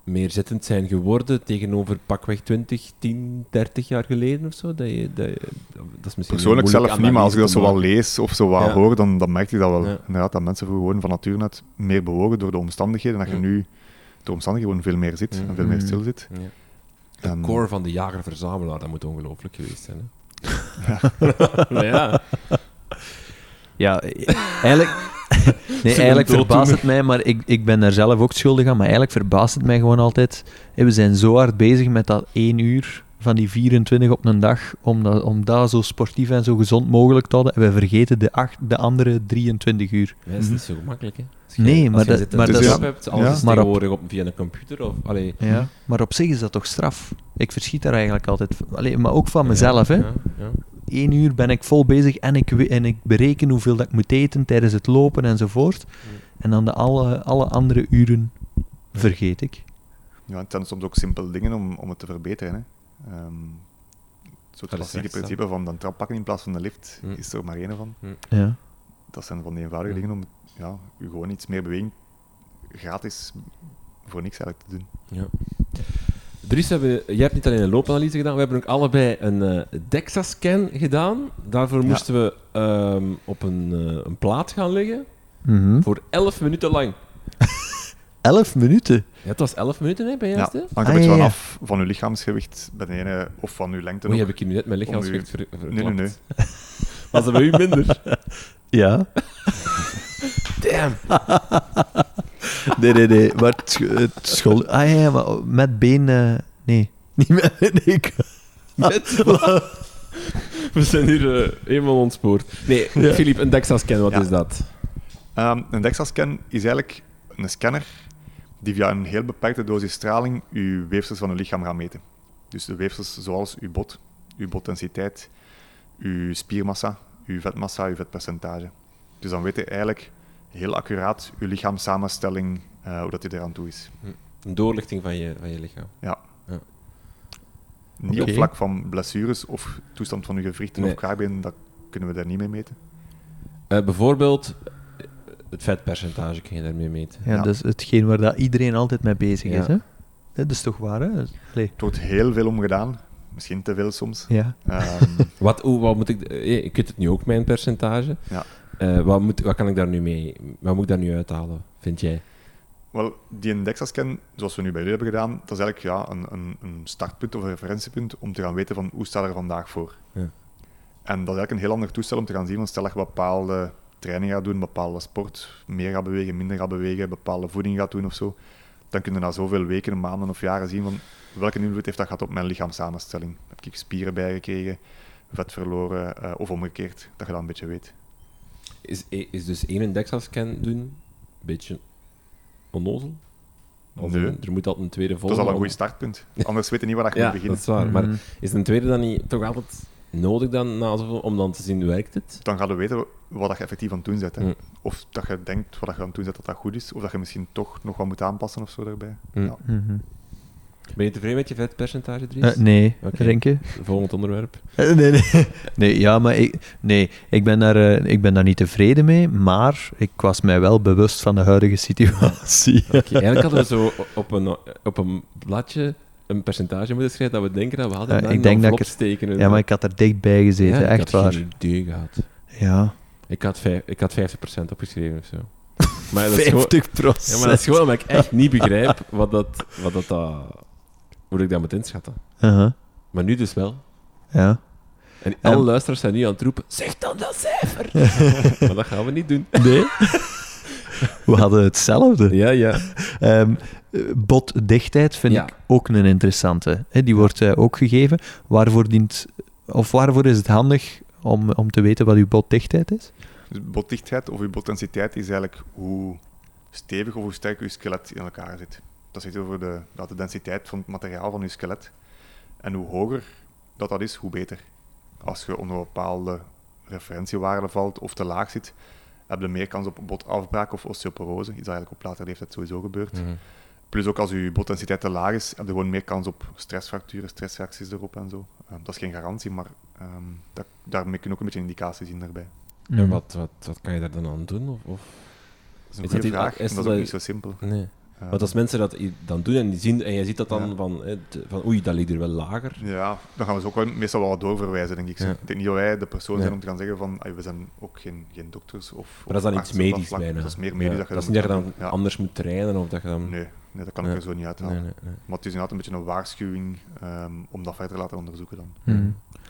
meer zittend zijn geworden tegenover pakweg 20, 10, 30 jaar geleden of zo? Dat, je, dat, je- dat is misschien Persoonlijk zelf niet, maar als ik dat zo wel lees of zo wat Ja. hoor, dan, dan merk ik dat wel. Ja. Inderdaad, dat mensen gewoon van nature uit meer bewogen door de omstandigheden. En dat je Ja. nu de omstandigheden gewoon veel meer zit Ja. en veel meer Mm. stil zit. Ja. De core van de jager-verzamelaar, dat moet ongelooflijk geweest zijn. Hè? ja, Ja, eigenlijk, nee, eigenlijk verbaast het mij, maar ik, ik ben daar zelf ook schuldig aan. Maar eigenlijk verbaast het mij gewoon altijd. We zijn zo hard bezig met dat één uur van die 24 op een dag, om dat, om dat zo sportief en zo gezond mogelijk te houden. En we vergeten de, acht, de andere 23 uur. dat is niet zo gemakkelijk. Hè? Als je- Nee, als maar je dat- maar dat is- hebt, alles ja. is Maar op- tegenwoordig op, via een computer. Of, allee, Ja. Maar op zich is dat toch straf? Ik verschiet daar eigenlijk altijd van. Allee, maar ook van mezelf. Hè. Ja, ja. Eén uur ben ik vol bezig en ik, en ik bereken hoeveel dat ik moet eten tijdens het lopen enzovoort. En dan de alle, alle andere uren vergeet ik. Ja, het zijn soms ook simpele dingen om, om het te verbeteren. Hè. Ehm, het is klassieke principe van de trap pakken in plaats van de lift Hm. is er maar één van. Ja. Dat zijn van die eenvoudige dingen om ja, u gewoon iets meer beweging gratis voor niks eigenlijk te doen. Ja. Dries, hebben, jij hebt niet alleen een loopanalyse gedaan, we hebben ook allebei een eh DEXA-scan gedaan. Daarvoor Ja. moesten we ehm, op een, eh, een plaat gaan liggen Mhm. voor 11 minuten lang. Elf minuten. Ja, het was 11 minuten hè, bij Ja, juist, hè? hangt een Ah, beetje ja, ja. vanaf van uw lichaamsgewicht bij de ene of van uw lengte. Oei, heb ik hier nu net mijn lichaamsgewicht ver, verklapt. Nee, nee, nee. Was dat bij u minder? Ja. Damn. Nee, nee, nee. Maar het, het school... Ah ja, maar met been... eh, nee. Niet met... Nee, ik- Met We zijn hier eh, helemaal ontspoord. Nee, Ja. Filip, een DEXA-scan, wat Ja. is dat? Ehm, een DEXA-scan is eigenlijk een scanner die via een heel beperkte dosis straling uw weefsels van uw lichaam gaat meten. Dus de weefsels zoals uw bot, uw botdensiteit, uw spiermassa, uw vetmassa, uw vetpercentage. Dus dan weet je eigenlijk heel accuraat uw lichaamssamenstelling, eh, hoe dat die eraan toe is. Een doorlichting van je, van je lichaam. Niet Oké. op vlak van blessures of toestand van uw gewrichten Nee. of kraakbeen, dat kunnen we daar niet mee meten. Eh, bijvoorbeeld eh, het vetpercentage kun je daarmee meten. Ja, Ja. dat is hetgeen waar dat iedereen altijd mee bezig Ja. is. Hè? Dat is toch waar, hè? Allee, Het wordt heel veel omgedaan. Misschien te veel soms. ja. Ehm, Wat, hoe, wat moet ik... eh, Ik weet het nu ook, mijn percentage. Ja. Eh, wat, moet, wat kan ik daar nu mee... Wat moet ik daar nu uithalen, vind jij? Wel, die Indexa-scan, zoals we nu bij jullie hebben gedaan, dat is eigenlijk ja, een, een, een startpunt of een referentiepunt om te gaan weten van hoe staat er vandaag voor. Ja. En dat is eigenlijk een heel ander toestel om te gaan zien, van stel dat je bepaalde training gaat doen, bepaalde sport, meer gaat bewegen, minder gaat bewegen, bepaalde voeding gaat doen of zo, dan kun je na zoveel weken, maanden of jaren zien van welke invloed heeft dat gehad op mijn lichaamssamenstelling. Heb ik spieren bijgekregen, vet verloren eh, of omgekeerd, dat je dat een beetje weet. Is, is dus één Dexa-scan doen een beetje onnozel? Als Nee. Er moet altijd een tweede Dat volgen. is al een om- goed startpunt. Anders weet je niet waar je Ja, moet dat beginnen. is waar. Maar Mhm. is een tweede dan niet toch altijd nodig dan, na zoveel, om dan te zien, werkt het? dan ga je weten wat dat je effectief aan het doen bent. Hè. Mm. Of dat je denkt wat dat je aan het doen bent dat dat goed is, of dat je misschien toch nog wat moet aanpassen of zo daarbij. Mm. Ja. Mhm. Ben je tevreden met je vetpercentage, Dries? Eh, nee, Oké. Renke? Volgend onderwerp. Eh, nee, nee. nee, ja, maar ik, nee, ik, ben daar, eh, ik ben daar niet tevreden mee, maar ik was mij wel bewust van de huidige situatie. Oké, eigenlijk hadden we zo op een, op een bladje een percentage moeten schrijven dat we denken dat we hadden. Ik denk dat ik er- steken. Ja, maar ik had er dichtbij gezeten, Ja, ik echt had waar. geen idee gehad. Ja, Ik had, vijf, ik had 50% opgeschreven of zo. Maar dat is gewoon, 50 ja, maar dat is gewoon omdat ik echt niet begrijp wat dat, wat dat, dat, hoe ik dat moet inschatten. Maar nu dus wel. Ja. En alle luisteraars zijn nu aan het roepen, zeg dan dat cijfer! maar dat gaan we niet doen. Nee? We hadden hetzelfde. Ja, ja. Ehm, eh, botdichtheid vind Ja. ik ook een interessante. Hè, die wordt eh, ook gegeven. Waarvoor, dient, of waarvoor is het handig om, om te weten wat uw botdichtheid is? Dus botdichtheid of je botdensiteit is eigenlijk hoe stevig of hoe sterk je skelet in elkaar zit. Dat zit over de, dat de densiteit van het materiaal van je skelet. En hoe hoger dat, dat is, hoe beter. Als je onder een bepaalde referentiewaarde valt of te laag zit, heb je meer kans op botafbraak of osteoporose. Iets dat eigenlijk op latere leeftijd sowieso gebeurt. Mhm. Plus ook als je botdensiteit te laag is, heb je gewoon meer kans op stressfracturen, stressreacties erop en zo. Eh, dat is geen garantie, maar ehm, dat, daarmee kun je ook een beetje indicaties zien daarbij. En wat, wat, wat kan je daar dan aan doen? Of, of? Dat is een Is goede dat vraag, is dat dat is ook niet zo simpel. Nee. Eh, Want als mensen dat dan doen en, die zien, en je ziet dat dan Ja. van, van, oei, dat ligt er wel lager. Ja, dan gaan we ze ook wel, meestal wel wat doorverwijzen, denk ik. Ja. Ik denk niet dat wij de persoon zijn Ja. om te gaan zeggen van, "Ai, we zijn ook geen, geen dokters. Of, Maar dat is dan iets medisch vlak." bijna. Dat is meer medisch. Ja, dat je dat is dan niet dat je dan anders moet trainen of dat je dan... Nee, nee, dat kan ik er zo niet uithalen. nee, nee, nee. Maar het is inderdaad een beetje een waarschuwing ehm, om dat verder te laten onderzoeken dan. Mhm.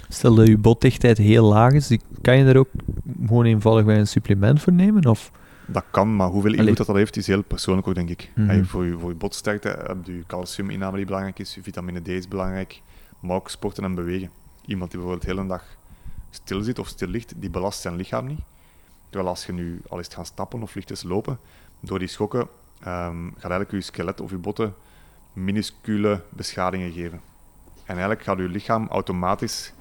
Stel dat je botdichtheid heel laag is, kan je daar ook gewoon eenvoudig bij een supplement voor nemen? Of? Dat kan, maar hoeveel invloed dat, dat heeft, is heel persoonlijk ook, denk ik. Hey, voor, je, voor je botsterkte heb je calciuminname die belangrijk is, je vitamine D is belangrijk, maar ook sporten en bewegen. Iemand die bijvoorbeeld de hele dag stil zit of stil ligt, die belast zijn lichaam niet. Terwijl als je nu al eens gaan stappen of licht eens lopen, door die schokken ehm, gaat eigenlijk je skelet of je botten minuscule beschadigingen geven. En eigenlijk gaat je lichaam automatisch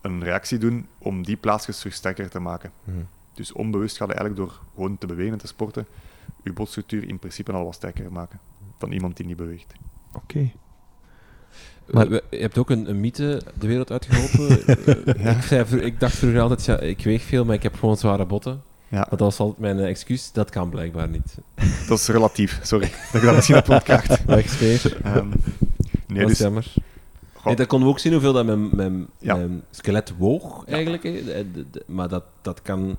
een reactie doen om die plaatsjes terug sterker te maken. Mhm. Dus onbewust gaat je eigenlijk door gewoon te bewegen en te sporten, je botstructuur in principe al wat sterker maken dan iemand die niet beweegt. Oké. Maar- We- we- je hebt ook een, een mythe de wereld uitgeholpen. Eh, ik, zei, vro- ik dacht vroeger altijd, ja, ik weeg veel, maar ik heb gewoon zware botten. Ja, Dat was altijd mijn eh, excuus. Dat kan blijkbaar niet. dat is relatief. Sorry dat ik dat misschien heb ontkracht. Wegsfeer. Ehm nee, dat is dus, jammer. Nee, dat konden we ook zien hoeveel dat mijn, mijn, Ja. mijn skelet woog, eigenlijk. hè. De- de- de- maar dat, dat kan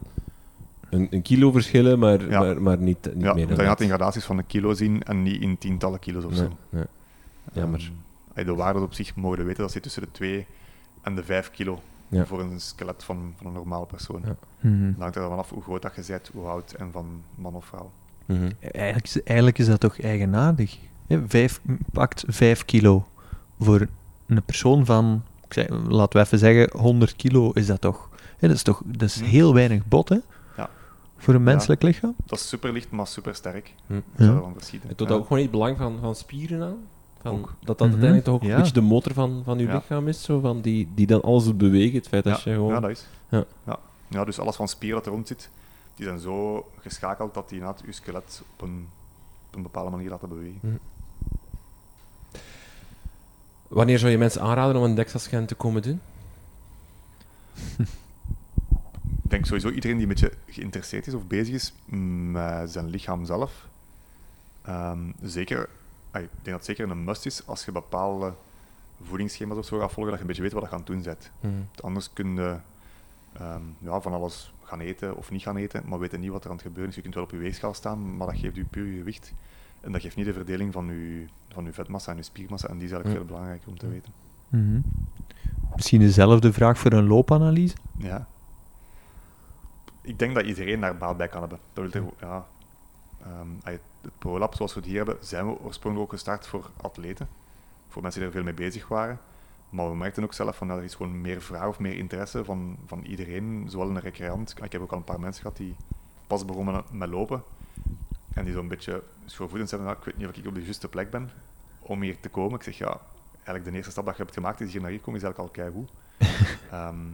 een, een kilo verschillen, maar, Ja. maar, maar niet, niet ja, meer dan dan gaat dat. in gradaties van een kilo zien en niet in tientallen kilo's of Nee, zo. nee. Jammer. Hey, de waarden op zich mogen weten, dat zit tussen de 2 en de 5 kilo Ja. voor een skelet van, van een normale persoon. Ja. Mhm. Dan hangt er vanaf hoe groot dat je bent, hoe oud en van man of vrouw. Mhm. Eigenlijk, is, eigenlijk is dat toch eigenaardig. Hè, Vijf, pakt 5 kilo voor een persoon van, ik zeg, laten we even zeggen, 100 kilo is dat toch. Hè, dat is toch dat is Hm. heel weinig bot hè. Voor een menselijk lichaam. Dat is super licht, maar super sterk. Hm. Ja. Ja. dat ook gewoon niet het belang van, van spieren aan? Van, Ook. Dat dat Mhm. uiteindelijk toch ook Ja. een beetje de motor van, van je Ja. lichaam is, zo, van die, die dan alles doet bewegen. Het feit dat ja, je gewoon... ja, dat is. Ja. Ja. Ja, dus alles van spieren dat er rond zit, die zijn zo geschakeld dat die inderdaad je skelet op een, op een bepaalde manier laten bewegen. Wanneer zou je mensen aanraden om een DEXA-scan te komen doen? ik denk sowieso iedereen die een beetje geïnteresseerd is of bezig is met zijn lichaam zelf. Ehm, zeker, ah, ik denk dat het zeker een must is als je bepaalde voedingsschema's of zo gaat volgen, dat je een beetje weet wat je aan het doen bent. Mhm. Anders kun je ehm, ja, van alles gaan eten of niet gaan eten, maar weet niet wat er aan het gebeuren is. Je kunt wel op je weegschaal staan, maar dat geeft je puur je gewicht. En dat geeft niet de verdeling van je, van je vetmassa en je spiermassa. En die is eigenlijk veel belangrijker om te weten. Mhm. Misschien dezelfde vraag voor een loopanalyse? Ja. Ik denk dat iedereen daar baat bij kan hebben. Dat wil er, ja, ehm, het ProLab, zoals we het hier hebben, zijn we oorspronkelijk ook gestart voor atleten. Voor mensen die er veel mee bezig waren. Maar we merkten ook zelf van, dat er is gewoon meer vraag of meer interesse van, van iedereen, zowel een recreant. Ik heb ook al een paar mensen gehad die pas begonnen met lopen. En die zo'n beetje schoorvoetend zijn "Ah, ik weet niet of ik op de juiste plek ben om hier te komen. Ik zeg, ja, eigenlijk de eerste stap dat je hebt gemaakt is hier naar hier komen, is eigenlijk al keigoed. Ehm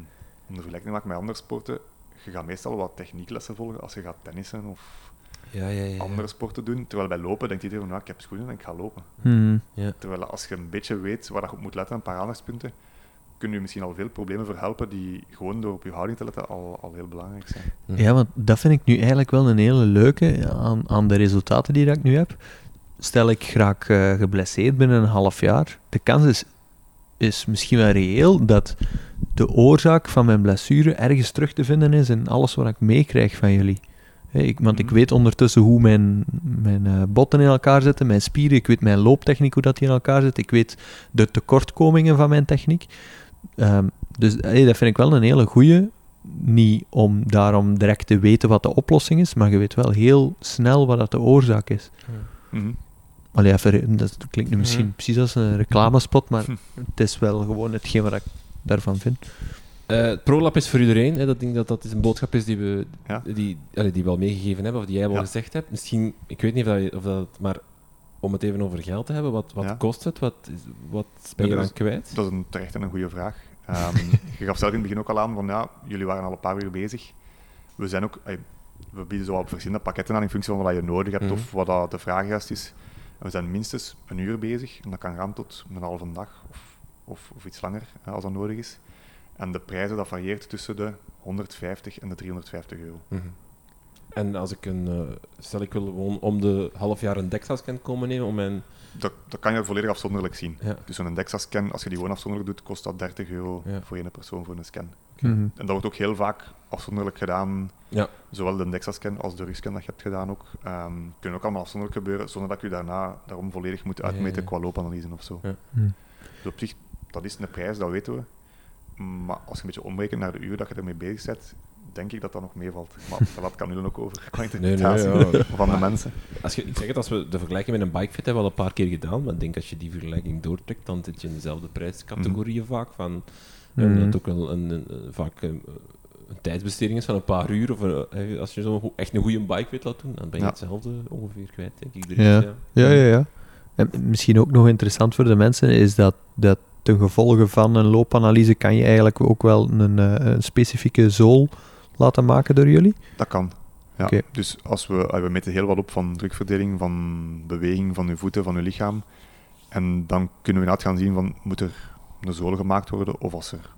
om de vergelijking te maken met andere sporten, je gaat meestal wat technieklessen volgen als je gaat tennissen of Ja, ja, ja. ja. andere sporten doen. Terwijl bij lopen denkt iedereen, nou, ik heb schoenen en ik ga lopen. Ja. Terwijl als je een beetje weet waar je op moet letten, een paar aandachtspunten, kun je misschien al veel problemen verhelpen die gewoon door op je houding te letten al, al heel belangrijk zijn. Ja, want dat vind ik nu eigenlijk wel een hele leuke aan, aan de resultaten die dat ik nu heb. Stel ik graag eh, geblesseerd binnen een half jaar, de kans is, is misschien wel reëel dat de oorzaak van mijn blessure ergens terug te vinden is in alles wat ik meekrijg van jullie. Ik, want ik Mhm. weet ondertussen hoe mijn, mijn eh, botten in elkaar zitten, mijn spieren, ik weet mijn looptechniek, hoe dat die in elkaar zit, ik weet de tekortkomingen van mijn techniek. Ehm, dus hey, dat vind ik wel een hele goeie. Niet om daarom direct te weten wat de oplossing is, maar je weet wel heel snel wat dat de oorzaak is. Allee, even, dat klinkt nu misschien Mhm. precies als een reclamespot, maar het is wel gewoon hetgeen wat ik daarvan vind. Eh, het ProLab is voor iedereen. Hè. Dat denk dat dat is een boodschap is die we, Ja. die, allee, die we al meegegeven hebben, of die jij al Ja. gezegd hebt. Misschien, ik weet niet of dat, of dat maar om het even over geld te hebben, wat, wat Ja. kost het? Wat, is- wat ben je dat kwijt? Dat is een terecht en een goede vraag. Ehm, je gaf zelf in het begin ook al aan van ja, jullie waren al een paar uur bezig. We zijn ook, we bieden zo op verschillende pakketten aan in functie van wat je nodig hebt Mhm. of wat dat de vragenlijst is. En we zijn minstens een uur bezig en dat kan gaan tot een halve dag of, of, of iets langer hè, als dat nodig is. En de prijzen dat varieert tussen de 150 en de 350 euro. Mhm. En als ik een, eh, stel ik wil gewoon om de half jaar een DEXA-scan komen nemen om mijn... Dat, dat kan je volledig afzonderlijk zien. Ja. Dus zo'n DEXA-scan, als je die gewoon afzonderlijk doet, kost dat 30 euro Ja. voor één persoon voor een scan. Mhm. En dat wordt ook heel vaak afzonderlijk gedaan. Ja. Zowel de DEXA-scan als de RUS-scan dat je hebt gedaan ook. ehm, kunnen ook allemaal afzonderlijk gebeuren, zonder dat je daarna daarom volledig moet Ja, ja, uitmeten ja. qua loopanalyse of zo. Ja. Mhm. Dus op zich, dat is een prijs, dat weten we. Maar als je een beetje omrekent naar de uur dat je ermee bezig bent, denk ik dat dat nog meevalt. Maar dat kan nu dan ook over qua Nee, nee, ja. van de mensen. Als je, ik zeg het, als we de vergelijking met een bikefit hebben we al een paar keer gedaan, maar ik denk als je die vergelijking doortrekt, dan zit je in dezelfde prijscategorieën vaak. Van, en Mhm. dat het ook wel een, een, een- vaak een, een tijdsbesteding is van een paar uur. Of een- eh, als je zo echt een goede bikefit laat doen, dan ben je Ja. hetzelfde ongeveer kwijt, denk ik. Dus, Ja. ja. Ja, ja, ja. En misschien ook nog interessant voor de mensen is dat, dat ten gevolge van een loopanalyse kan je eigenlijk ook wel een, eh, een specifieke zool laten maken door jullie. Dat kan. Ja. Oké. Dus als we, ah, we meten heel wat op van drukverdeling, van beweging van uw voeten, van uw lichaam. En dan kunnen we inderdaad gaan zien van, moet er een zool gemaakt worden, of als er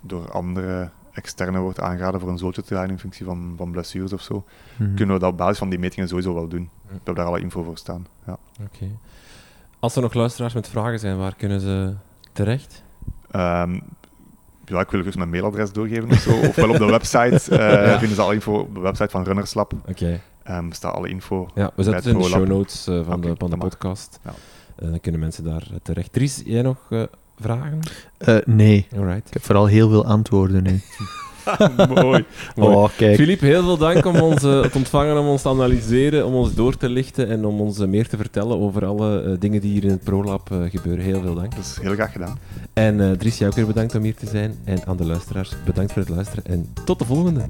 door andere externe wordt aangeraden voor een zooltje te draaien in functie van, van blessures of zo, Mhm. kunnen we dat op basis van die metingen sowieso wel doen. We hebben daar alle info voor staan. Ja. Oké. Als er nog luisteraars met vragen zijn, waar kunnen ze terecht? Ehm, ja, ik wil dus mijn mailadres doorgeven of zo. Ofwel op de website. eh, Ja. Vinden ze alle info op de website van Runnerslab. Oké. Ehm staat alle info. Ja, we zetten het in de show notes eh, van, de, van podcast. Ja. Eh, dan kunnen mensen daar terecht. Dries, jij nog eh, vragen? Eh, nee, Alright. ik heb vooral heel veel antwoorden nu. Mooi. Mooi. Oh, kijk. Filip, heel veel dank om ons eh, te ontvangen, om ons te analyseren, om ons door te lichten en om ons eh, meer te vertellen over alle eh, dingen die hier in het ProLab gebeuren. Heel veel dank. Dat is heel graag gedaan. En eh Dries, jou ook weer bedankt om hier te zijn. En aan de luisteraars, bedankt voor het luisteren en tot de volgende.